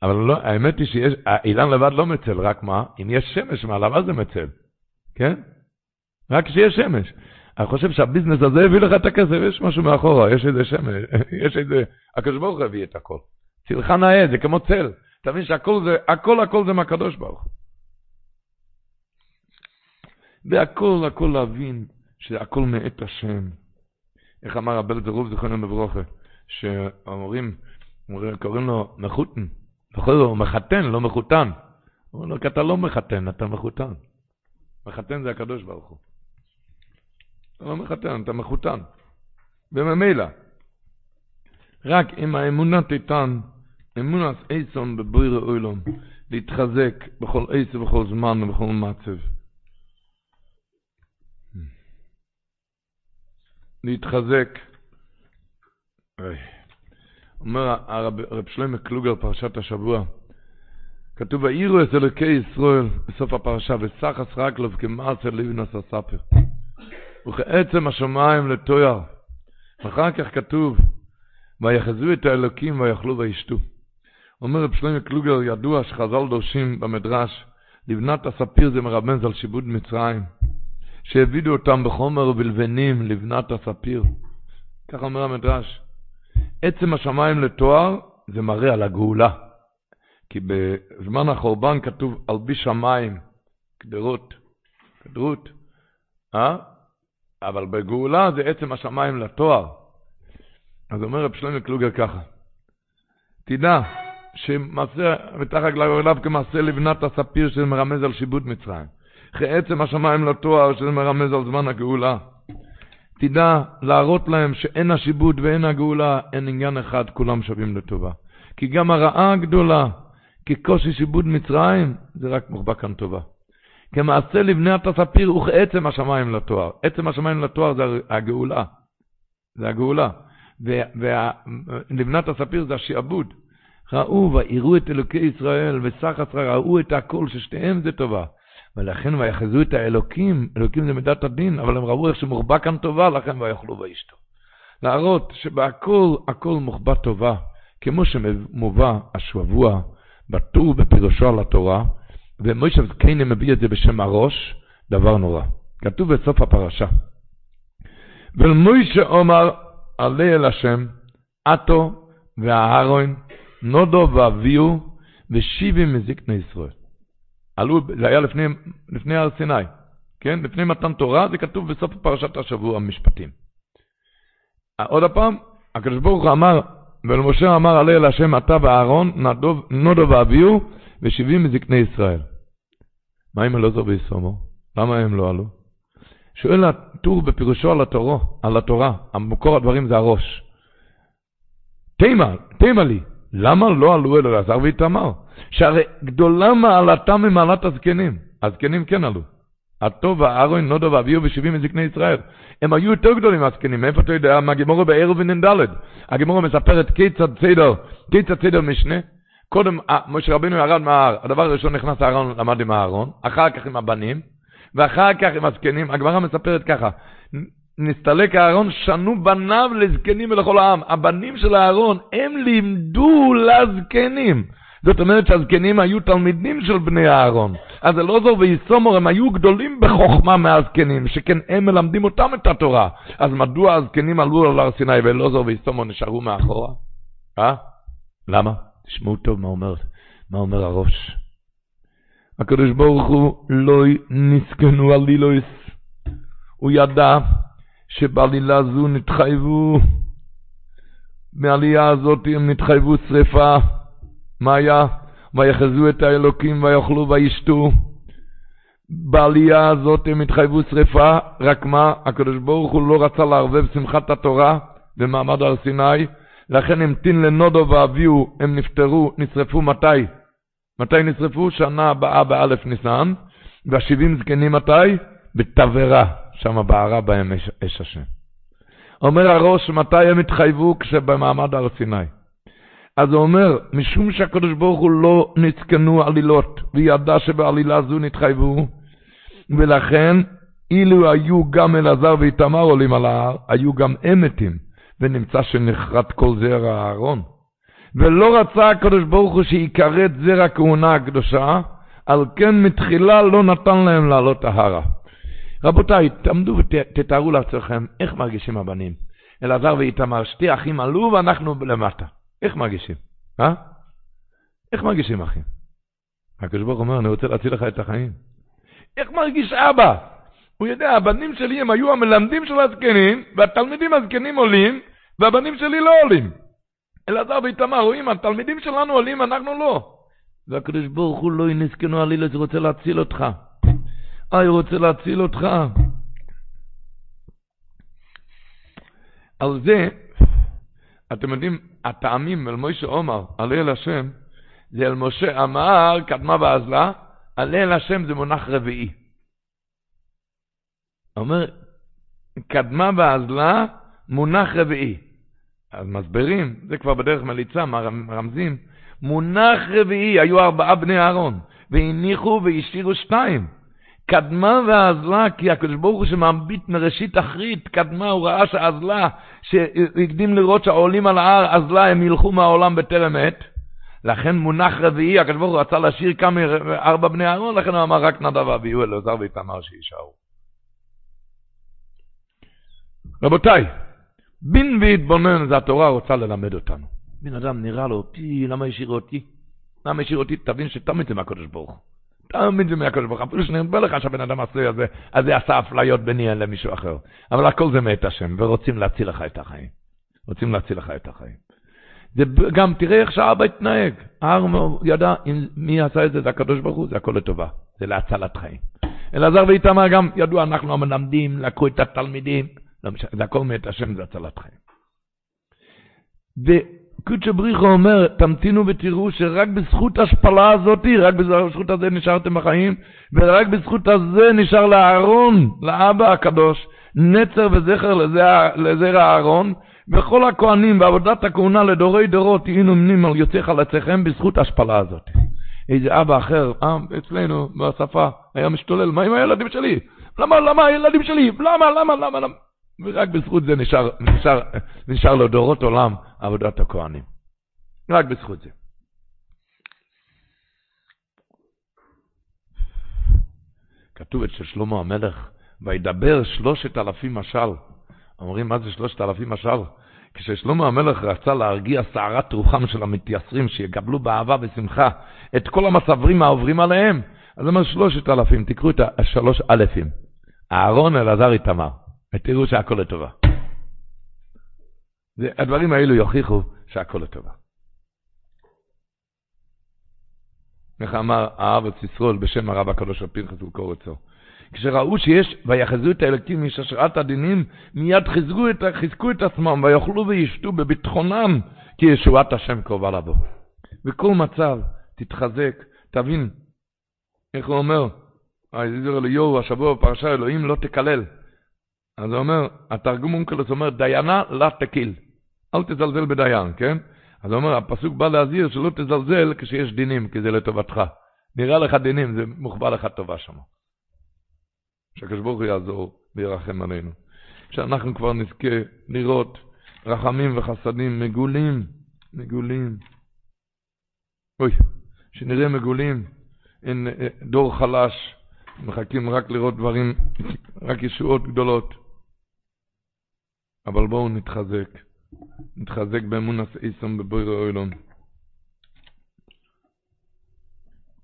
C: אבל לא, האמת היא שיש, האילן לבד לא מצל, רק מה? אם יש שמש מעליו, אז זה מצל. כן? רק כשיש שמש. אני חושב שהביזנס הזה הביא לך את הכסף, יש משהו מאחורה, יש איזה שמש, יש איזה, הקדוש ברוך הוא הביא את הכל. צילך נאה, זה כמו צל. אתה מבין שהכל זה, הכל הכל זה מהקדוש ברוך הוא. והכל הכל להבין שהכל מאת השם. איך אמר רבי זרוב זכרנו בברוכה, שאומרים, קוראים לו מחותן, זאת הוא מחתן, לא מחותן. הוא אומר לו, כי אתה לא מחתן, אתה מחותן. מחתן זה הקדוש ברוך הוא. אתה לא מחתן, אתה מחותן. וממילא, רק אם האמונה תיתן, אמונת איסון בבוירי אוילום, להתחזק בכל עץ ובכל זמן ובכל מצב. להתחזק. אומר הרב שלמה קלוגר, פרשת השבוע, כתוב, העירו את אלוקי ישראל בסוף הפרשה, וסחס רק לו כמעשר לבנוס הספר. וכעצם השמיים לתויר. אחר כך כתוב, ויחזו את האלוקים ויאכלו וישתו. אומר רב שלמה קלוגר, ידוע שחז"ל דורשים במדרש, לבנת הספיר זה מרמז על שיבוד מצרים. שהעבידו אותם בחומר ובלבנים לבנת הספיר. כך אומר המדרש. עצם השמיים לתואר זה מראה על הגאולה. כי בזמן החורבן כתוב על בי שמיים, גדרות. הסתדרות. אה? אבל בגאולה זה עצם השמיים לתואר. אז אומר רב שלמה קלוגר ככה, תדע שמעשה, מתחת לגביו כמעשה לבנת הספיר שמרמז על שיבוד מצרים. אחרי עצם השמיים לתואר שזה מרמז על זמן הגאולה. תדע להראות להם שאין השיבוד ואין הגאולה, אין עניין אחד, כולם שווים לטובה. כי גם הרעה הגדולה, כקושי שיבוד מצרים, זה רק מוחבא כאן טובה. כמעשה לבנת הספיר וכעצם השמיים לתואר. עצם השמיים לתואר זה הגאולה. זה הגאולה. ולבנת הספיר זה השעבוד. ראו ויראו את אלוקי ישראל עשרה ראו את הכל ששתיהם זה טובה. ולכן ויחזו את האלוקים, אלוקים זה מידת הדין, אבל הם ראו איך שמוחבא כאן טובה, לכן ויאכלו וישתו. להראות שבהכל, הכל מוחבא טובה, כמו שמובא השבוע בטור בפירושו על התורה, ומוישה זקני מביא את זה בשם הראש, דבר נורא. כתוב בסוף הפרשה. ולמוישה אומר, עלה אל השם, עטו והאהרון, נודו ואביהו, ושיבי מזקני ישראל. עלו, זה היה לפני, לפני הר סיני, כן? לפני מתן תורה, זה כתוב בסוף פרשת השבוע המשפטים. עוד פעם, הקדוש ברוך הוא אמר, ולמשה אמר עלה אל השם אתה ואהרון, נודו ואביהו, ושבעים מזקני ישראל. מה עם אלעזר ויסומו? למה הם לא עלו? שואל הטור בפירושו על התורה, על התורה, המקור הדברים זה הראש. תימה, תימה לי, למה לא עלו אל אלעזר ואיתמר? שהרי גדולה מעלתם ממעלת הזקנים. הזקנים כן עלו. הטוב, הארון, נודו ואביהו ושבעים מזקני ישראל. הם היו יותר גדולים מהזקנים. מאיפה אתה יודע? מהגימורו בערב ונ"ד. הגימורו מספרת כיצד סדר, כיצד סדר משנה. קודם, אה, משה רבינו ירד מההר, הדבר הראשון נכנס הארון, למד עם הארון, אחר כך עם הבנים, ואחר כך עם הזקנים. הגמרא מספרת ככה, נסתלק הארון, שנו בניו לזקנים ולכל העם. הבנים של הארון, הם לימדו לזקנים. זאת אומרת שהזקנים היו תלמידים של בני אהרון. אז אלעזר ויסומר הם היו גדולים בחוכמה מהזקנים, שכן הם מלמדים אותם את התורה. אז מדוע הזקנים עלו על הר סיני ואלעזר ויסומר נשארו מאחורה? אה? למה? תשמעו טוב מה אומר, מה אומר הראש. הקדוש ברוך הוא לא נסכנו על לילויס. הוא ידע שבעלילה זו נתחייבו, מהעלייה הזאת הם נתחייבו שרפה. מה היה? ויחזו את האלוקים ויאכלו וישתו. בעלייה הזאת הם התחייבו שרפה, רק מה? הקדוש ברוך הוא לא רצה לערבב שמחת התורה במעמד הר סיני, לכן המתין לנודו ואביהו, הם נפטרו, נשרפו מתי? מתי נשרפו? שנה הבאה באלף ניסן, והשבעים זקנים מתי? בתבערה, שם בערה בהם אש, אש השם. אומר הראש, מתי הם התחייבו? כשבמעמד הר סיני. אז הוא אומר, משום שהקדוש ברוך הוא לא נתקנו עלילות, וידע שבעלילה זו נתחייבו, ולכן, אילו היו גם אלעזר ואיתמר עולים על ההר, היו גם הם מתים, ונמצא שנחרט כל זרע הארון. ולא רצה הקדוש ברוך הוא שיכרת זרע הכהונה הקדושה, על כן מתחילה לא נתן להם לעלות ההרה. רבותיי, תעמדו ותתארו לעצמכם איך מרגישים הבנים. אלעזר ואיתמר, שתי אחים עלו ואנחנו למטה. איך מרגישים? אה? איך מרגישים, אחים? הקדוש ברוך אומר, אני רוצה להציל לך את החיים. איך מרגיש אבא? הוא יודע, הבנים שלי הם היו המלמדים של הזקנים, והתלמידים הזקנים עולים, והבנים שלי לא עולים. אלעזר ואיתמר, רואים, התלמידים שלנו עולים, אנחנו לא. והקדוש ברוך הוא לא ינסקנו עלילה, זה רוצה להציל אותך. אה, הוא רוצה להציל אותך. על זה, אתם יודעים, הטעמים אל מוישה עומר, עלה אל השם, זה אל משה אמר, קדמה ואזלה, עלה אל השם זה מונח רביעי. אומר, קדמה ואזלה, מונח רביעי. אז מסברים, זה כבר בדרך מליצה, מרמזים, מונח רביעי, היו ארבעה בני אהרון, והניחו והשאירו שתיים. קדמה ואזלה, כי הקדוש ברוך הוא שמביט מראשית אחרית, קדמה, הוא ראה שאזלה, שהקדים לראות שהעולים על ההר, אזלה, הם ילכו מהעולם בטרם עת. לכן מונח רביעי, הקדוש ברוך הוא רצה להשאיר כמה, ארבע בני אהרון, לכן הוא אמר רק נדב ואביהו אלעזר ואיתמר שיישארו. רבותיי, בין והתבונן זה התורה רוצה ללמד אותנו. בן אדם נראה לו, פי, למה השאיר אותי? למה השאיר אותי? תבין שתמיד זה מהקדוש ברוך הוא. תמיד זה מהקדוש ברוך הוא, אפילו שנראה לך שהבן אדם עשוי הזה, אז זה עשה אפליות ביני למישהו אחר. אבל הכל זה מאת השם, ורוצים להציל לך את החיים. רוצים להציל לך את החיים. זה גם, תראה איך שהאבא התנהג. הארמור ידע, מי עשה את זה? זה הקדוש ברוך הוא, זה הכל לטובה. זה להצלת חיים. אלעזר ואיתמר גם ידעו, אנחנו המלמדים, לקחו את התלמידים, לא משנה, זה הכל מאת השם, זה הצלת חיים. וקודשא בריחו אומר, תמתינו ותראו שרק בזכות ההשפלה הזאת, רק בזכות הזה נשארתם בחיים, ורק בזכות הזה נשאר לאהרון, לאבא הקדוש, נצר וזכר לזרע אהרון, וכל הכהנים בעבודת הכהונה לדורי דורות תהיו נמנים על יוצאי חלציכם בזכות ההשפלה הזאת. איזה אבא אחר, אה, אצלנו בשפה, היה משתולל, מה עם הילדים שלי? למה, למה הילדים שלי? למה, למה, למה, למה? ורק בזכות זה נשאר, נשאר, נשאר לו דורות עולם עבודת הכהנים. רק בזכות זה. כתוב את שלמה המלך, וידבר שלושת אלפים משל. אומרים, מה זה שלושת אלפים משל? כששלמה המלך רצה להרגיע סערת רוחם של המתייסרים, שיקבלו באהבה ושמחה את כל המצברים העוברים עליהם, אז אומר שלושת אלפים, תקראו את השלוש אלפים. אהרון, אלעזר, איתמר, ותראו שהכל לטובה. הדברים האלו יוכיחו שהכל לטובה. איך אמר הארץ ישרול בשם הרב הקדוש הפרחס וקורצו? כשראו שיש, ויחזו את האלוקים מששרת הדינים, מיד חיזקו את, חיזקו את עצמם, ויאכלו וישתו בביטחונם, כי ישועת השם קרובה לבוא. בכל מצב, תתחזק, תבין, איך הוא אומר, היזיר אליהו השבוע בפרשה אלוהים לא תקלל. אז הוא אומר, התרגום אונקלוס אומר, דיינה לה תקיל. אל תזלזל בדיין, כן? אז הוא אומר, הפסוק בא להזהיר שלא תזלזל כשיש דינים, כי זה לטובתך. נראה לך דינים, זה מוחבא לך טובה שם. שהקדוש ברוך הוא יעזור וירחם עלינו. שאנחנו כבר נזכה לראות רחמים וחסדים מגולים, מגולים. אוי, שנראה מגולים, אין אה, דור חלש, מחכים רק לראות דברים, רק ישועות גדולות. אבל בואו נתחזק, נתחזק באמון הסעיסון בבויר אוילון.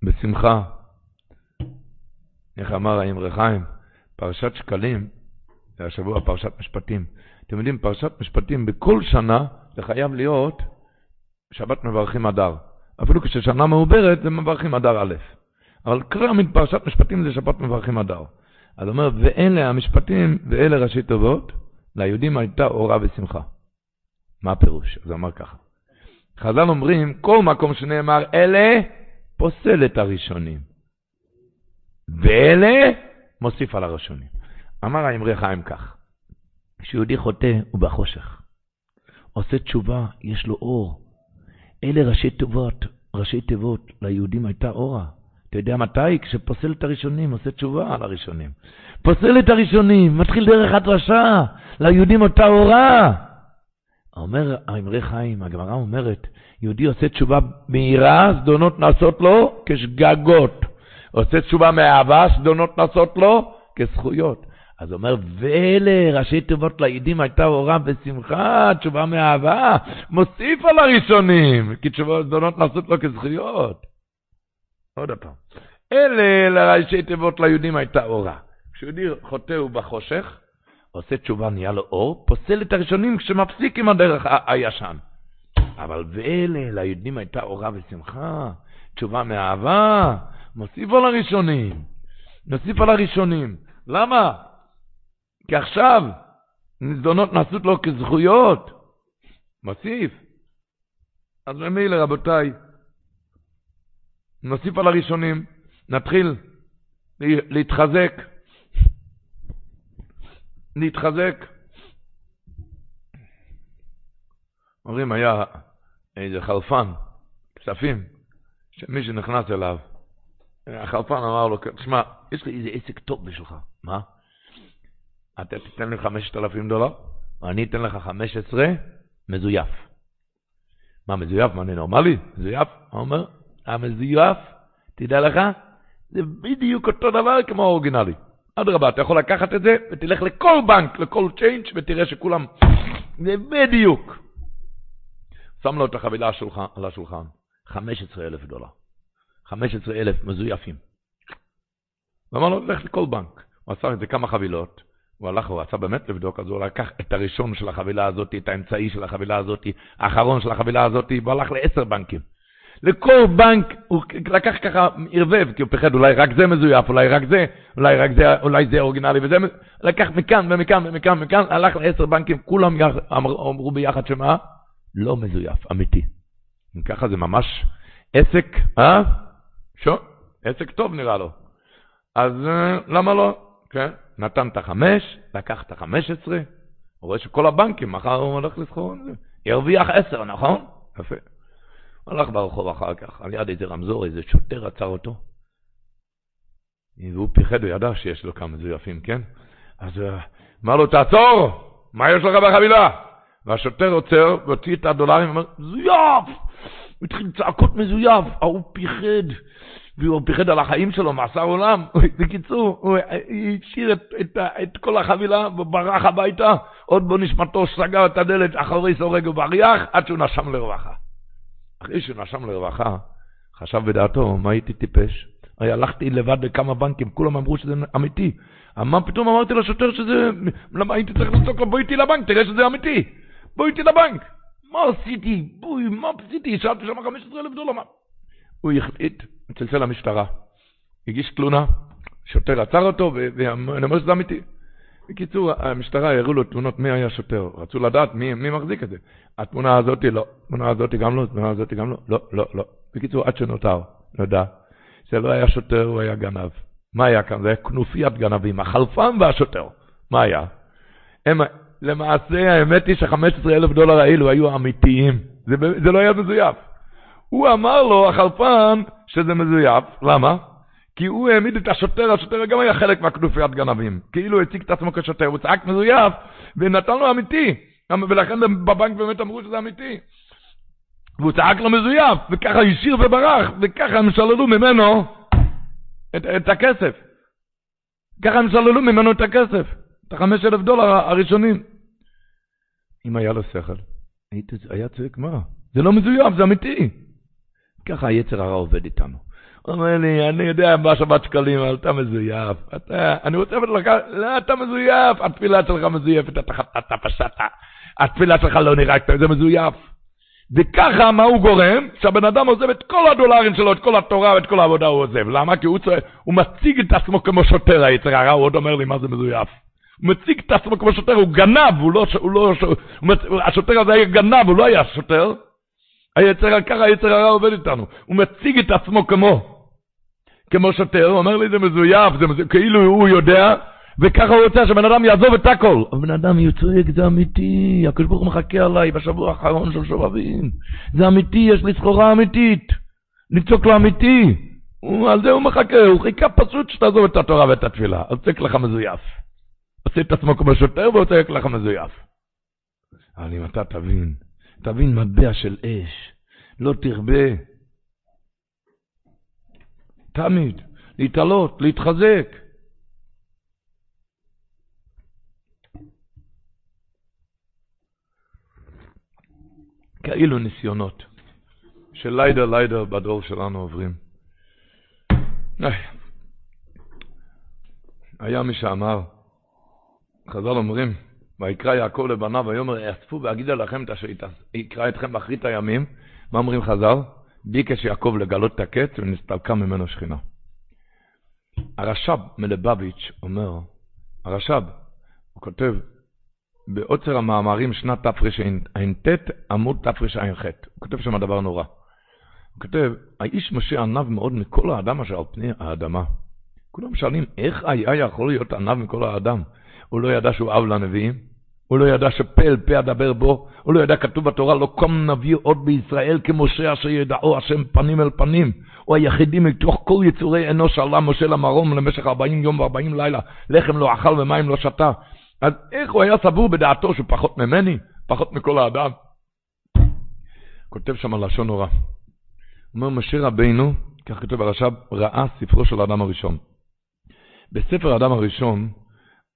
C: בשמחה, איך אמר האמרי חיים? פרשת שקלים, זה השבוע פרשת משפטים. אתם יודעים, פרשת משפטים, בכל שנה זה חייב להיות שבת מברכים אדר. אפילו כששנה מעוברת זה מברכים אדר א'. אבל קרמית פרשת משפטים זה שבת מברכים אדר. אז הוא אומר, ואלה המשפטים ואלה ראשי טובות, ליהודים הייתה אורה ושמחה. מה הפירוש? אז אמר ככה. חז"ל אומרים, כל מקום שנאמר אלה, פוסל את הראשונים. ואלה מוסיף על הראשונים. אמר האמרי חיים כך, כשיהודי חוטא הוא בחושך. עושה תשובה, יש לו אור. אלה ראשי תיבות, ראשי תיבות, ליהודים הייתה אורה. אתה יודע מתי? כשפוסל את הראשונים, עושה תשובה על הראשונים. פוסל את הראשונים, מתחיל דרך הדרשה, ליהודים אותה אורה. אומר האמרי חיים, הגמרא אומרת, יהודי עושה תשובה מהירה, זדונות נעשות לו כשגגות. עושה תשובה מאהבה, זדונות נעשות לו כזכויות. אז אומר, ואלה ראשי תיבות לעידים הייתה אורה ושמחה, תשובה מאהבה, מוסיף על הראשונים, כי תשובות זדונות נעשות לו כזכויות. עוד פעם. אלה לראשי תיבות ליהודים הייתה אורה. כשיהודי חוטא הוא בחושך, עושה תשובה נהיה לו אור, פוסל את הראשונים כשמפסיק עם הדרך הישן. אבל ואלה ליהודים הייתה אורה ושמחה, תשובה מאהבה, מוסיף על הראשונים. נוסיף על הראשונים. למה? כי עכשיו נזדונות נעשות לו כזכויות. מוסיף. אז ממילא, רבותיי, נוסיף על הראשונים, נתחיל להתחזק. להתחזק. אומרים, היה איזה חלפן, כספים, שמי שנכנס אליו, החלפן אמר לו, תשמע, יש לי איזה עסק טוב בשבילך. מה? אתה תיתן לי 5,000 דולר, ואני אתן לך 15 מזויף. מה, מזויף? מה, אני נורמלי? מזויף? הוא אומר, המזויף, תדע לך, זה בדיוק אותו דבר כמו האורגינלי. אדרבה, אתה יכול לקחת את זה ותלך לכל בנק, לכל צ'יינג' ותראה שכולם, זה בדיוק. שם לו את החבילה על השולחן, 15,000 דולר. 15,000 מזויפים. הוא אמר לו, לך לכל בנק. הוא עשה את זה כמה חבילות, הוא הלך, הוא רצה באמת לבדוק, אז הוא לקח את הראשון של החבילה הזאת, את האמצעי של החבילה הזאת, האחרון של החבילה הזאת, והוא הלך לעשר בנקים. לכל בנק הוא לקח ככה, ערבב, כי הוא פחד, אולי רק זה מזויף, אולי רק זה, אולי רק זה, אולי זה אורגינלי וזה, לקח מכאן ומכאן ומכאן ומכאן, הלך לעשר בנקים, כולם יח, אמר, אמרו ביחד שמה? לא מזויף, אמיתי. ככה זה ממש עסק, אה? שו, עסק טוב נראה לו. אז אה, למה לא? כן, נתן את החמש, לקח את החמש עשרה, הוא רואה שכל הבנקים, מחר הוא הולך לסחור, ירוויח עשר, נכון? יפה. הלך ברחוב אחר כך, על יד איזה רמזור, איזה שוטר עצר אותו. והוא פיחד, הוא ידע שיש לו כמה זויפים, כן? אז אה, אמר לו, תעצור! מה יש לך בחבילה? והשוטר עוצר, והוציא את הדולרים, ואומר, זויף! הוא התחיל צעקות מזויף, ההוא פיחד, והוא פיחד על החיים שלו, מאסר עולם. בקיצור, הוא השאיר את, את, את כל החבילה וברח הביתה, עוד בו נשמתו סגר את הדלת אחורי סורג ובריח, עד שהוא נשם לרווחה. אחרי שהוא נשם לרווחה, חשב בדעתו, מה הייתי טיפש? הרי הלכתי לבד בכמה בנקים, כולם אמרו שזה אמיתי. מה פתאום אמרתי לשוטר שזה... למה הייתי צריך לצעוק לו, בואי איתי לבנק, תראה שזה אמיתי. בואי איתי לבנק. מה עשיתי? בואי, מה עשיתי? שאלתי שם 15,000 דולר. מה? הוא החליט, צלצל למשטרה. הגיש תלונה, שוטר עצר אותו, ואני אומר שזה אמיתי. בקיצור, המשטרה הראו לו תמונות מי היה שוטר, רצו לדעת מי, מי מחזיק את זה. התמונה הזאת לא, התמונה הזאת גם לא, התמונה הזאת גם לא, לא, לא, לא. בקיצור, עד שנותר, נדע, זה לא היה שוטר, הוא היה גנב. מה היה כאן? זה היה כנופיית גנבים, החלפן והשוטר. מה היה? הם, למעשה, האמת היא ש-15 אלף דולר האלו היו אמיתיים. זה, זה לא היה מזויף. הוא אמר לו, החלפן, שזה מזויף. למה? כי הוא העמיד את השוטר, השוטר גם היה חלק מהכנופיית גנבים. כאילו הציג את עצמו כששוטר, הוא צעק מזויף, ונתן לו אמיתי. ולכן בבנק באמת אמרו שזה אמיתי. והוא צעק לו מזויף, וככה השאיר וברח, וככה הם שללו ממנו את, את הכסף. ככה הם שללו ממנו את הכסף, את החמש אלף דולר הראשונים. אם היה לו שכל, היה צועק מה? זה לא מזויף, זה אמיתי. ככה היצר הרע עובד איתנו. אומר לי, אני יודע מה שבת שקלים, אבל אתה מזויף. אתה, אני רוצה לך, לא, אתה מזויף, התפילה שלך מזויפת, אתה אתה פשעת, התפילה שלך לא נראית, זה מזויף. וככה, מה הוא גורם? שהבן אדם עוזב את כל הדולרים שלו, את כל התורה ואת כל העבודה הוא עוזב. למה? כי הוא, צוע... הוא מציג את עצמו כמו שוטר, היצר הרע, הוא עוד אומר לי מה זה מזויף. הוא מציג את עצמו כמו שוטר, הוא גנב, הוא לא... הוא לא הוא מצ... השוטר הזה היה גנב, הוא לא היה שוטר. היצר, ככה היצר הרע עובד איתנו. הוא מציג את עצמו כמו כמו שוטר, הוא אומר לי זה מזויף, זה מזויף, כאילו הוא יודע, וככה הוא רוצה שבן אדם יעזוב את הכל. אבל בן אדם יצועק, זה אמיתי, הקדוש ברוך הוא מחכה עליי בשבוע האחרון של שובבים. זה אמיתי, יש לי סחורה אמיתית. לצעוק לו אמיתי. הוא, על זה הוא מחכה, הוא חיכה פשוט שתעזוב את התורה ואת התפילה. אז צועק לך מזויף. עושה את עצמו כמו שוטר והוא צועק לך מזויף. אבל אם אתה תבין, תבין מטבע של אש, לא תרבה. תמיד, להתעלות, להתחזק. כאילו ניסיונות של לידר לידר בדור שלנו עוברים. היה מי שאמר, חז"ל אומרים, ויקרא יעקב לבניו ויאמר יאספו ואגידה לכם את אשר יקרא אתכם באחרית הימים. מה אומרים חז"ל? ביקש יעקב לגלות את הקץ ונסתלקה ממנו שכינה. הרש"ב מלבביץ' אומר, הרש"ב, הוא כותב בעוצר המאמרים שנת תרע"ט עמוד תרע"ח, הוא כותב שם דבר נורא. הוא כותב, האיש משה ענב מאוד מכל האדם אשר על פני האדמה. כולם שואלים, איך היה יכול להיות ענב מכל האדם? הוא לא ידע שהוא אב לנביאים? הוא לא ידע שפה אל פה אדבר בו, הוא לא ידע, כתוב בתורה, לא קום נביא עוד בישראל כמשה אשר ידעו השם פנים אל פנים. הוא היחידי מתוך כל יצורי אנוש עלה משה למרום למשך 40 יום ו-40 לילה, לחם לא אכל ומים לא שתה. אז איך הוא היה סבור בדעתו שהוא פחות ממני, פחות מכל האדם? כותב שם לשון נורא. אומר משה רבינו, כך כתוב הרש"ב, ראה ספרו של האדם הראשון. בספר האדם הראשון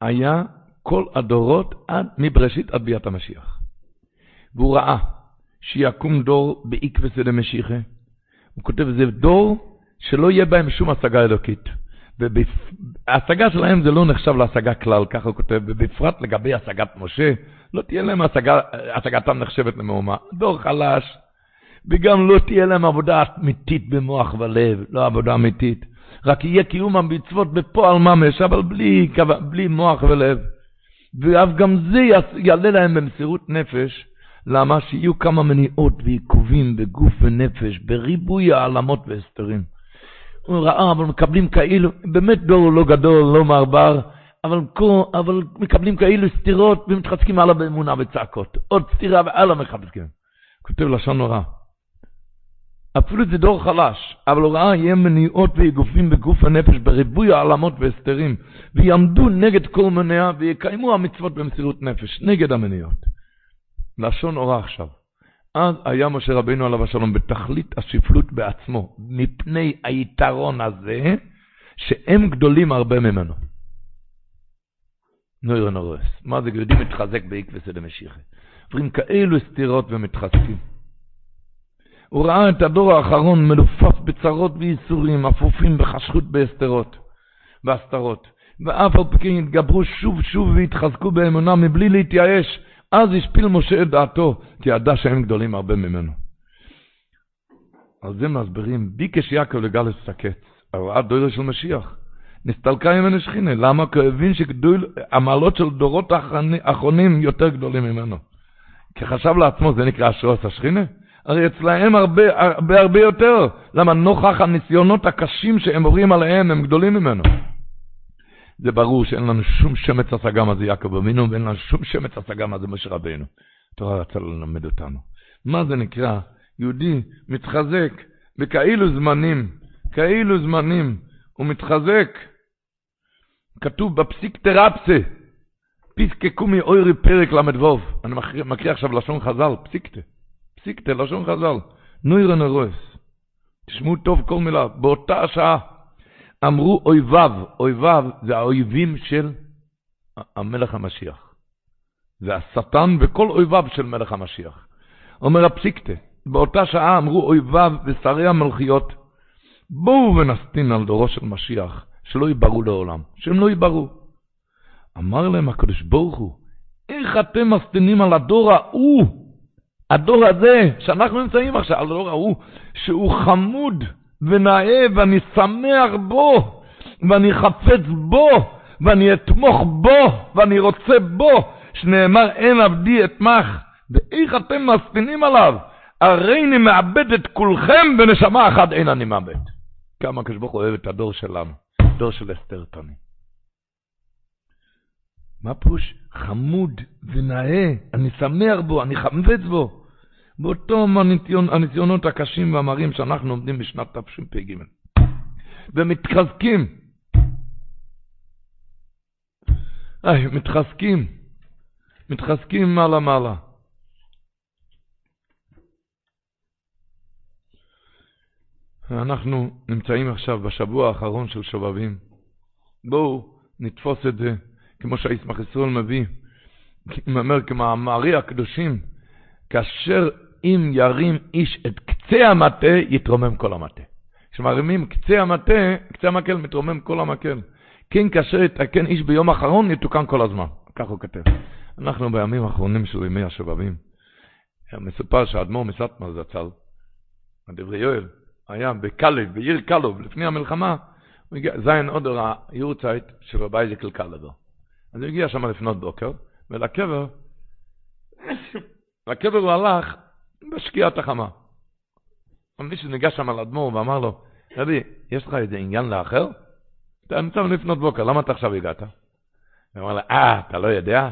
C: היה כל הדורות עד מבראשית עד ביאת המשיח. והוא ראה שיקום דור בעקבסא דמשיחא. הוא כותב, זה דור שלא יהיה בהם שום השגה אלוקית. וההשגה שלהם זה לא נחשב להשגה כלל, ככה הוא כותב, ובפרט לגבי השגת משה, לא תהיה להם השגה, השגתם נחשבת למהומה. דור חלש, וגם לא תהיה להם עבודה אמיתית במוח ולב, לא עבודה אמיתית. רק יהיה קיום המצוות בפועל ממש, אבל בלי, בלי מוח ולב. ואף גם זה יעלה להם במסירות נפש, למה? שיהיו כמה מניעות ועיכובים בגוף ונפש, בריבוי העלמות והסתרים. הוא ראה, אבל מקבלים כאילו, באמת דור לא גדול, לא מערבר, אבל, אבל מקבלים כאילו סתירות ומתחזקים הלאה באמונה וצעקות. עוד סתירה והלאה מחזקים. כותב לשון נורא. אפילו זה דור חלש, אבל הוא ראה יהיה מניעות ואגופים בגוף הנפש בריבוי העלמות והסתרים, ויעמדו נגד כל מניעה ויקיימו המצוות במסירות נפש, נגד המניעות. לשון הורא עכשיו. אז היה משה רבינו עליו השלום בתכלית השפלות בעצמו, מפני היתרון הזה, שהם גדולים הרבה ממנו. נוירן הורס. מה זה גדולים מתחזק בעקבסא דמשיחי? עוברים כאלו סתירות ומתחזקים. הוא ראה את הדור האחרון מלופף בצרות וייסורים, אפופים בחשכות בהסתרות, בהסתרות. ואף על פי כן התגברו שוב שוב והתחזקו באמונה מבלי להתייאש. אז השפיל משה את דעתו, כי ידע שהם גדולים הרבה ממנו. על זה מסבירים, ביקש יעקב לגלס סקץ, הראה דוירה של משיח. נסתלקה ממנו שכינה, למה? כי הוא הבין שהמעלות של דורות האחרונים יותר גדולים ממנו. כי חשב לעצמו, זה נקרא אשרות השכינה? הרי אצלהם הרבה, הרבה הרבה יותר. למה נוכח הניסיונות הקשים שהם עוברים עליהם, הם גדולים ממנו. זה ברור שאין לנו שום שמץ השגה מה זה יעקב אבינו, ואין לנו שום שמץ השגה מה זה משה רבינו. התורה רצה ללמד אותנו. מה זה נקרא? יהודי מתחזק בכאילו זמנים, כאילו זמנים, הוא מתחזק. כתוב בפסיק תרפסה, פיסקקומי אוירי פרק ל"ו. אני מקריא עכשיו לשון חז"ל, פסיקתא. פסיקתא, לשון חז"ל, נוירן הרועס. תשמעו טוב כל מילה. באותה השעה אמרו אויביו, אויביו זה האויבים של המלך המשיח. זה השטן וכל אויביו של מלך המשיח. אומר הפסיקתא, באותה שעה אמרו אויביו ושרי המלכיות, בואו ונסטין על דורו של משיח, שלא ייברו לעולם, שהם לא ייברו. אמר להם הקדוש ברוך הוא, איך אתם מסטינים על הדור ההוא? הדור הזה, שאנחנו נמצאים עכשיו, הדור ההוא, שהוא חמוד ונאה, ואני שמח בו, ואני חפץ בו, ואני אתמוך בו, ואני רוצה בו, שנאמר אין עבדי אתמך, ואיך אתם מספינים עליו? הרי אני מאבד את כולכם בנשמה אחת אין אני מאבד. כמה הקדוש ברוך הוא אוהב את הדור שלנו, דור של אסתר תני. מה פירוש? חמוד ונאה, אני שמח בו, אני חמבץ בו. באותם הניסיונות הקשים והמרים שאנחנו עומדים בשנת תשפ"ג. ומתחזקים. איי, מתחזקים. מתחזקים מעלה מעלה. אנחנו נמצאים עכשיו בשבוע האחרון של שובבים. בואו נתפוס את זה, כמו שהישמח ישראל מביא, אומר כמאמרי הקדושים, כאשר אם ירים איש את קצה המטה, יתרומם כל המטה. כשמרימים קצה המטה, קצה המקל, מתרומם כל המקל. כן, כאשר יתקן איש ביום האחרון, יתוקן כל הזמן. כך הוא כותב. אנחנו בימים האחרונים של ימי השובבים, מסופר שהאדמו"ר מסטמר זצ"ל, הדברי יואל, היה בקלב, בעיר קלוב, לפני המלחמה, הוא הגיע, זין אודר היורצייט של רבי איזקל קלבר. אז הוא הגיע שם לפנות בוקר, ולקבר, לקבר הוא הלך בשקיעת החמה. מישהו ניגש שם על אדמו"ר ואמר לו, רבי, יש לך איזה עניין לאחר? אתה נמצא לפנות בוקר, למה אתה עכשיו הגעת? הוא אמר לה, אה, אתה לא יודע?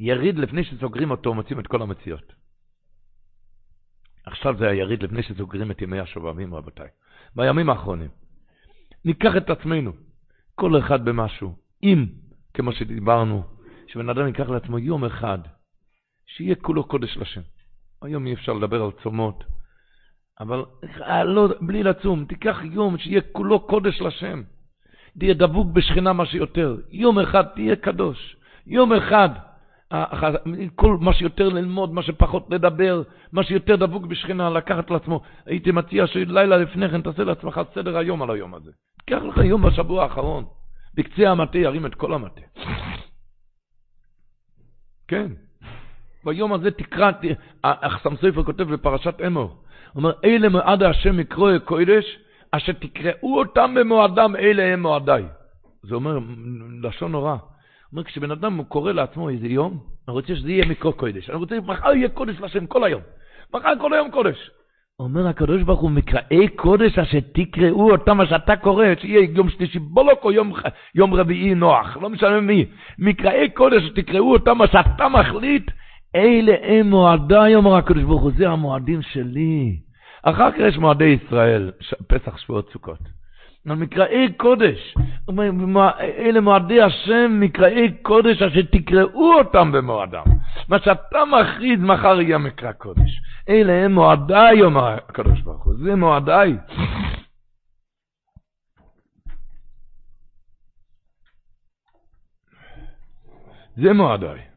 C: יריד לפני שסוגרים אותו, מוצאים את כל המציאות. עכשיו זה היריד לפני שסוגרים את ימי השובבים, רבותיי. בימים האחרונים. ניקח את עצמנו, כל אחד במשהו. אם, כמו שדיברנו, שבן אדם ייקח לעצמו יום אחד, שיהיה כולו קודש לשם. היום אי אפשר לדבר על צומות, אבל אה, לא, בלי לצום, תיקח יום שיהיה כולו קודש לשם. תהיה דבוק בשכינה מה שיותר. יום אחד תהיה קדוש. יום אחד כל מה שיותר ללמוד, מה שפחות לדבר, מה שיותר דבוק בשכינה, לקחת לעצמו. הייתי מציע שלילה לפני כן תעשה לעצמך סדר היום על היום הזה. קח לך יום בשבוע האחרון. בקצה המטה ירים את כל המטה. כן. ביום הזה תקרא, אחסם סופר כותב בפרשת אמור, הוא אומר, אלה מועד השם מקרוא קודש, אשר תקראו אותם במועדם, אלה הם מועדיי. זה אומר, לשון נורא. אומר, כשבן אדם קורא לעצמו איזה יום, אני רוצה שזה יהיה מקרוא קודש. אני רוצה, מחר יהיה קודש לשם כל היום. מחר כל היום קודש. אומר הקדוש ברוך הוא, מקראי קודש אשר תקראו אותם, מה שאתה קורא, שיהיה יום שלישי בולוק או יום, יום רביעי נוח, לא משנה מי. מקראי קודש תקראו אותם, מה שאתה מחליט, אלה הם מועדיי, אומר הקדוש ברוך הוא, זה המועדים שלי. אחר כך יש מועדי ישראל, פסח, שבועות, סוכות. מקראי קודש, אלה מועדי השם, מקראי קודש, אשר תקראו אותם במועדם. מה שאתה מכריז, מחר יהיה מקרא קודש. אלה הם מועדיי, אומר הקדוש ברוך הוא, זה מועדיי. זה מועדיי.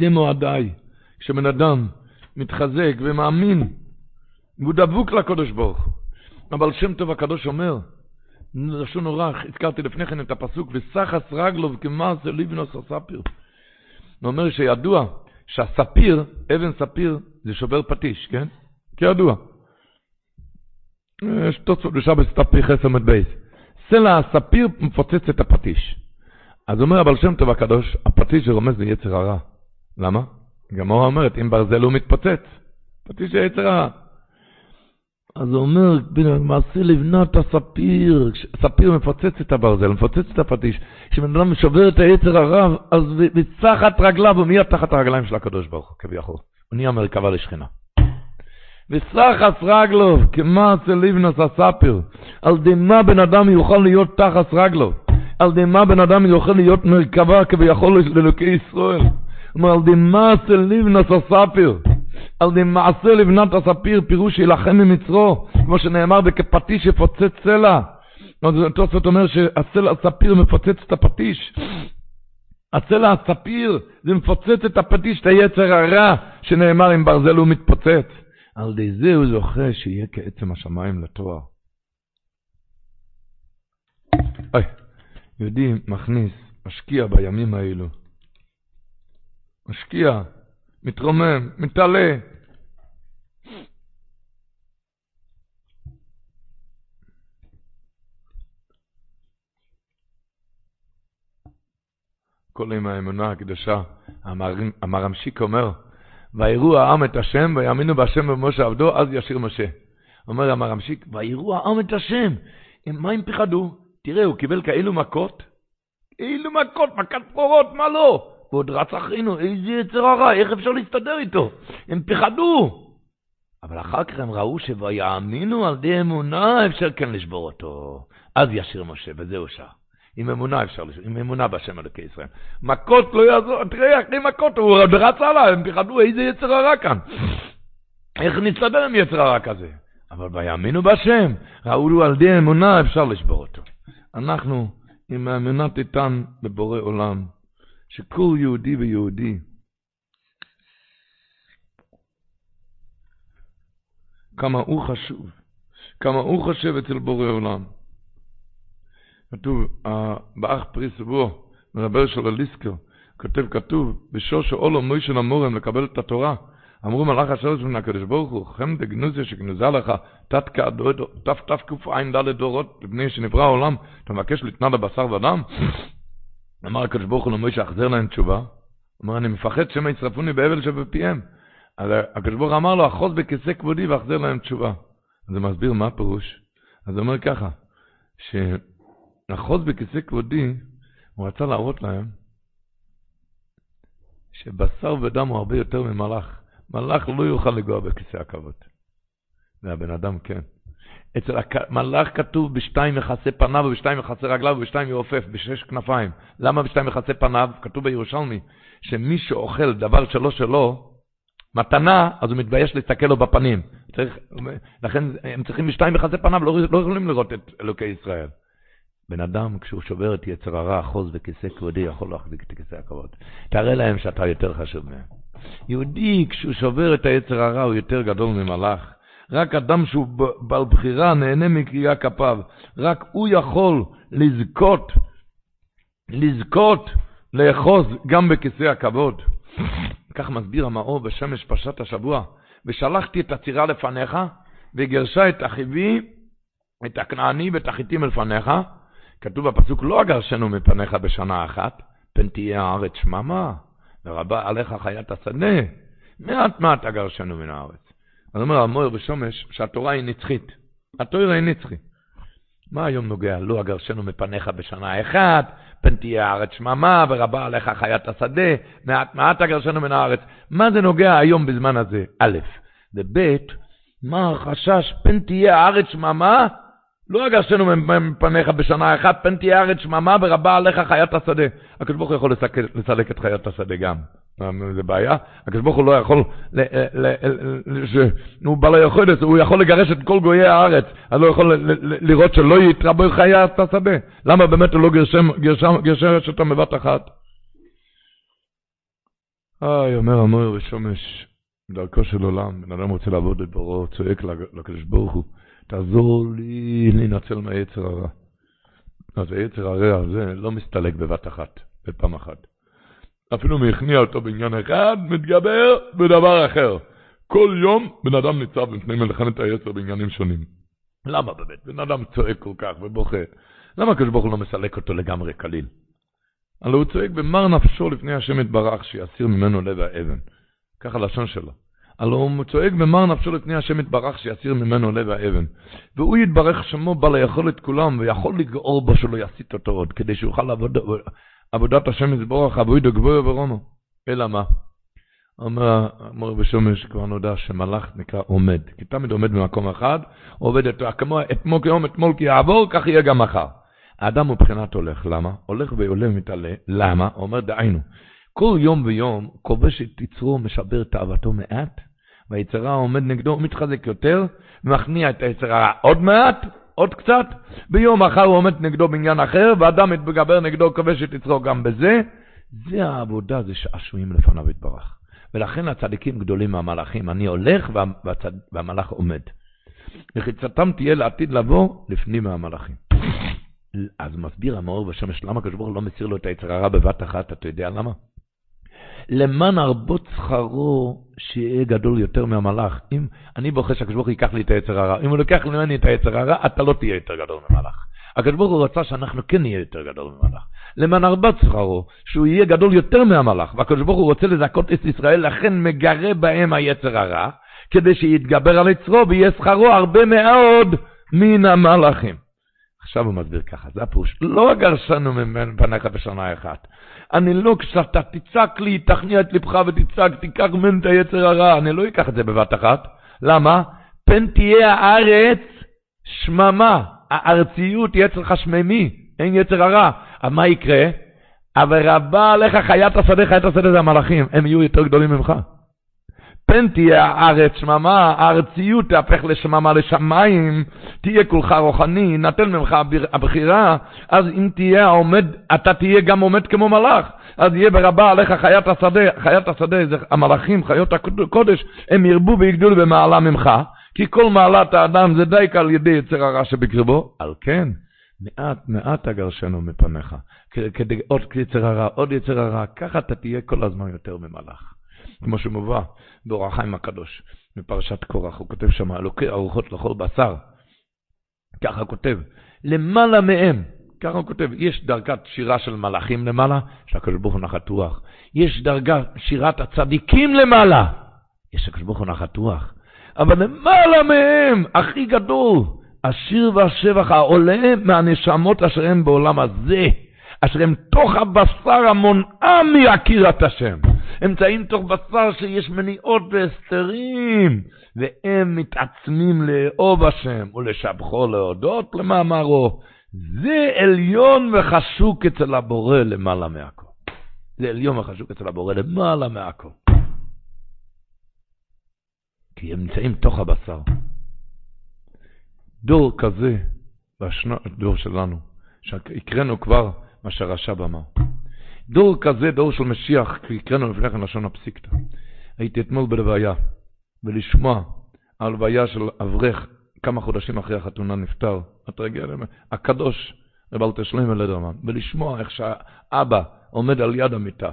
C: זה מועדיי. כשבן אדם מתחזק ומאמין, והוא דבוק לקדוש ברוך הוא. אבל שם טוב הקדוש אומר, לשון נורא, הזכרתי לפני כן את הפסוק, וסחס רגלוב כמעשה ליבנוס הספיר. הוא אומר שידוע שהספיר, אבן ספיר, זה שובר פטיש, כן? כידוע. יש תוצאות בשבת סטפי חסר בייס. סלע הספיר מפוצץ את הפטיש. אז אומר הבעל שם טוב הקדוש, הפטיש זה רומז ליצר הרע. למה? גמורה אומרת, אם ברזל הוא מתפוצץ, פטיש היצר הרע. אז הוא אומר, מעשה לבנת הספיר, ספיר מפוצץ את הברזל, מפוצץ את הפטיש. כשבן אדם שובר את היצר הרב, אז בצחת רגליו הוא מיד תחת הרגליים של הקדוש ברוך הוא, כביכול. הוא נהיה מרכבה לשכינה. וסחס רגלו, כמעשה לבנת הספיר, על דמה בן אדם יוכל להיות תחת רגלו, על דמה בן אדם יוכל להיות מרכבה כביכול לאלוקי ישראל. אומר, על דמעשה לבנת הספיר. על מעשה לבנת הספיר, פירוש יילחם ממצרו, כמו שנאמר בכפטיש יפוצץ סלע. תוספות אומר שהסלע הספיר מפוצץ את הפטיש. הסלע הספיר זה מפוצץ את הפטיש, את היצר הרע, שנאמר עם ברזל הוא מתפוצץ. על ידי זה הוא זוכה שיהיה כעצם השמיים לתואר. אוי, יהודי מכניס, משקיע בימים האלו. משקיע, מתרומם, מתעלה. כל עם האמונה הקדושה, המרמשיק אומר, ויראו העם את השם ויאמינו בהשם במשה עבדו, אז ישיר משה. אומר המרמשיק, ויראו העם את השם. מה הם פחדו? תראה, הוא קיבל כאלו מכות, אילו מכות, מכת פרורות, מה לא? ועוד רץ אחרינו, איזה יצר הרע, איך אפשר להסתדר איתו? הם פחדו. אבל אחר כך הם ראו שויאמינו על די אמונה אפשר כן לשבור אותו. אז ישיר משה, וזהו שר. עם אמונה אפשר עם אמונה בשם אלוקי ישראל. מכות לא יעזור, תראה, אחרי מכות הוא עוד רץ הלאה, הם פחדו איזה יצר הרע כאן. איך נסתדר עם יצר הרע כזה? אבל ויאמינו בשם, ראו על די אמונה אפשר לשבור אותו. אנחנו עם האמונה תיתן בבורא עולם. שכל יהודי ויהודי כמה הוא חשוב, כמה הוא חושב אצל בורא עולם. כתוב, באח פרי סבו, מרבר של הליסקר, כותב, כתוב, בשושו אולו מוישה למורם לקבל את התורה. אמרו מלאך השורש מן הקדוש ברוך הוא, חם דגנוזיה שגנוזה לך, תת תקע"ד דורות, לפני שנברא העולם, אתה מבקש לתנא לבשר ודם? אמר הקדוש ברוך הוא למוישה, אחזר להם תשובה. הוא אומר, אני מפחד שמא יצרפוני באבל שבפיהם. אז הקדוש ברוך אמר לו, אחוז בכיסא כבודי ואחזר להם תשובה. אז זה מסביר מה הפירוש. אז הוא אומר ככה, שאחוז בכיסא כבודי, הוא רצה להראות להם שבשר ודם הוא הרבה יותר ממלאך. מלאך לא יוכל לגוע בכיסא הכבוד. והבן אדם כן. אצל המלאך כתוב בשתיים מכסה פניו ובשתיים מכסה רגליו ובשתיים יעופף, בשש כנפיים. למה בשתיים מכסה פניו? כתוב בירושלמי, שמי שאוכל דבר שלא שלו, מתנה, אז הוא מתבייש להסתכל לו בפנים. צריך, לכן הם צריכים משתיים בחזה פניו, לא, לא יכולים לראות את אלוקי ישראל. בן אדם, כשהוא שובר את יצר הרע, אחוז וכיסא כבודי, יכול להחזיק את כיסא הכבוד. תראה להם שאתה יותר חשוב מהם. יהודי, כשהוא שובר את היצר הרע, הוא יותר גדול ממלאך. רק אדם שהוא בעל בחירה נהנה מקריאה כפיו. רק הוא יכול לזכות, לזכות לאחוז גם בכיסא הכבוד. כך מסביר המאור בשמש פרשת השבוע. ושלחתי את הצירה לפניך, וגרשה את אחיבי, את הכנעני ואת החיטים לפניך. כתוב בפסוק, לא אגרשנו מפניך בשנה אחת, פן תהיה הארץ שממה, ורבה עליך חיית השדה. מעט מעט אגרשנו מן הארץ. אז אומר המויר בשומש שהתורה היא נצחית. התורה היא נצחית. מה היום נוגע? לא אגרשנו מפניך בשנה אחת, פן תהיה הארץ שממה, ורבה עליך חיית השדה, מעט מעט אגרשנו מן הארץ. מה זה נוגע היום בזמן הזה? א', וב', מה החשש? פן תהיה הארץ שממה, לא אגרשנו מפניך בשנה אחת, פן תהיה הארץ שממה, ורבה עליך חיית השדה. הקדוש ברוך הוא יכול לסלק את חיית השדה גם. זה בעיה? הקדוש ברוך הוא לא יכול, הוא בעל היכולת, הוא יכול לגרש את כל גויי הארץ, אז לא יכול לראות שלא יתרבו חיית השדה. למה באמת הוא לא גרשש אותם בבת אחת? איי, אומר המויר ושומש, דרכו של עולם, בן אדם רוצה לעבוד את ברו, צועק לקדוש ברוך הוא, תעזור לי להינצל מהיצר הרע. אז היצר הרע הזה לא מסתלק בבת אחת, בפעם אחת. אפילו מהכניע אותו בעניין אחד, מתגבר בדבר אחר. כל יום בן אדם ניצב בפני מלחמת היצר בעניינים שונים. למה באמת? בן אדם צועק כל כך ובוכה. למה הקדוש ברוך הוא לא מסלק אותו לגמרי כליל? הלוא הוא צועק במר נפשו לפני השם יתברך, שיסיר ממנו לב האבן. ככה לשון שלו. הלוא הוא צועק במר נפשו לפני השם יתברך, שיסיר ממנו לב האבן. והוא יתברך שמו בעל היכולת כולם, ויכול לגעור בו שלא יסיט אותו עוד, כדי שיוכל לעבוד, עבודת השם יזבורך, אבוידו גבוה ורומו. אלא מה? אומר מור בשומש, כבר נודע שמלאך נקרא עומד. כי תמיד עומד במקום אחד, עובד את, כמו אתמול כיום, אתמול כי יעבור, כך יהיה גם מחר. האדם הוא בחינת הולך, למה? הולך ועולה ומתעלה, למה? אומר דהיינו, כל יום ויום כובש את יצרו, משבר תאוותו מעט, והיצרה עומד נגדו, מתחזק יותר, ומכניע את היצרה עוד מעט, עוד קצת, ביום אחר הוא עומד נגדו בעניין אחר, ואדם מתגבר נגדו, כובש את יצרו גם בזה. זה העבודה, זה שעשועים לפניו יתברך. ולכן הצדיקים גדולים מהמלאכים. אני הולך והצד... והמלאך עומד. מחיצתם תהיה לעתיד לבוא לפנים מהמלאכים. אז מסביר המאור בשמש, למה הקדוש ברוך הוא לא מסיר לו את היצר הרע בבת אחת, אתה יודע למה? למען הרבות שכרו שיהיה גדול יותר מהמלאך. אם אני בוחר שהקדוש ברוך הוא ייקח לי את היצר הרע, אם הוא לוקח ממני את היצר הרע, אתה לא תהיה יותר גדול ממלאך. הקדוש ברוך הוא רצה שאנחנו כן נהיה יותר גדול ממלאך. למען הרבות שכרו, שהוא יהיה גדול יותר מהמלאך, והקדוש ברוך הוא רוצה לזכות את ישראל, לכן מגרה בהם היצר הרע, כדי שיתגבר על יצרו ויהיה שכרו הרבה מאוד מן המלאכים. עכשיו הוא מסביר ככה, זה הפירוש, לא הגרשנו מפניך בשנה אחת. אני לא, כשאתה תצעק לי, תכניע את לבך ותצעק, תיקח ממנו את היצר הרע, אני לא אקח את זה בבת אחת. למה? פן תהיה הארץ שממה, הארציות יצר לך שמימי, אין יצר הרע. אז מה יקרה? אבל רבה עליך חיית השדה, חיית השדה זה המלאכים, הם יהיו יותר גדולים ממך. פן תהיה הארץ שממה, הארציות תהפך לשממה לשמיים, תהיה כולך רוחני, נתן ממך הבחירה, אז אם תהיה עומד, אתה תהיה גם עומד כמו מלאך, אז יהיה ברבה עליך חיית השדה, חיית השדה זה המלאכים, חיות הקודש, הם ירבו ויגדלו במעלה ממך, כי כל מעלת האדם זה די על ידי יצר הרע שבקרבו, על כן, מעט מעט אגרשנו מפניך, כדי עוד יצר הרע, עוד יצר הרע, ככה אתה תהיה כל הזמן יותר ממלאך. כמו שמובא באור החיים הקדוש, בפרשת קורח, הוא כותב שם, אלוקי ארוחות לכל בשר. ככה כותב, למעלה מהם, ככה הוא כותב, יש דרגת שירה של מלאכים למעלה, שהקדוש ברוך הוא נחת רוח. יש דרגת שירת הצדיקים למעלה, יש הקדוש ברוך הוא נחת רוח. אבל למעלה מהם, הכי גדול, השיר והשבח העולה מהנשמות אשר הם בעולם הזה. אשר הם תוך הבשר המונעה מעקירת השם. אמצעים תוך בשר שיש מניעות והסתרים, והם מתעצמים לאהוב השם ולשבחו להודות למאמרו. זה עליון וחשוק אצל הבורא למעלה מהכל. זה עליון וחשוק אצל הבורא למעלה מהכל. כי הם נמצאים תוך הבשר. דור כזה, דור שלנו, שהקראנו כבר מה שהרש"ב אמר. דור כזה, דור של משיח, כי הקראנו לפני כן לשון הפסיקתא. הייתי אתמול בלוויה, ולשמוע הלוויה של אברך כמה חודשים אחרי החתונה נפטר, הטרגדיה, הקדוש, רב אלתר שלמה לדרמן, ולשמוע איך שהאבא עומד על יד המיטה,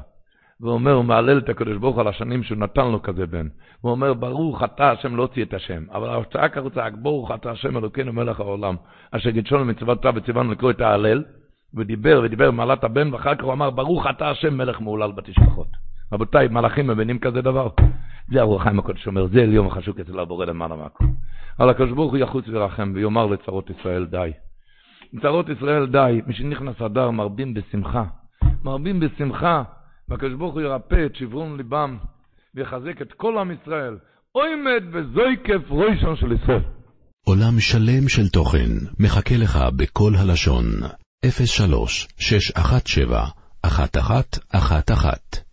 C: ואומר, הוא מהלל את הקדוש ברוך על השנים שהוא נתן לו כזה בן. הוא אומר, ברוך אתה השם לא את השם. אבל ההוצאה ככה הוא צעק, ברוך אתה השם אלוקינו מלך העולם, אשר גידשון מצוותיו וציוונו לקרוא את ההלל, ודיבר ודיבר במעלת הבן, ואחר כך הוא אמר, ברוך אתה השם מלך מהולל בתשבחות. רבותיי, מלאכים מבינים כזה דבר? זה הרוח חיים הקודש אומר, זה אליום החשוק אצל הבורא למעלה מהכל. אבל הקדוש ברוך הוא יחוץ וירחם ויאמר לצרות ישראל די. צרות ישראל די, מי שנכנס אדר מרבים בשמחה. מרבים בשמחה, והקדוש ברוך הוא ירפא את שברון ליבם ויחזק את כל עם ישראל. אוימד וזויקף רוישון של ישראל.
A: עולם שלם של תוכן מחכה לך בכל הלשון, 03 617 1111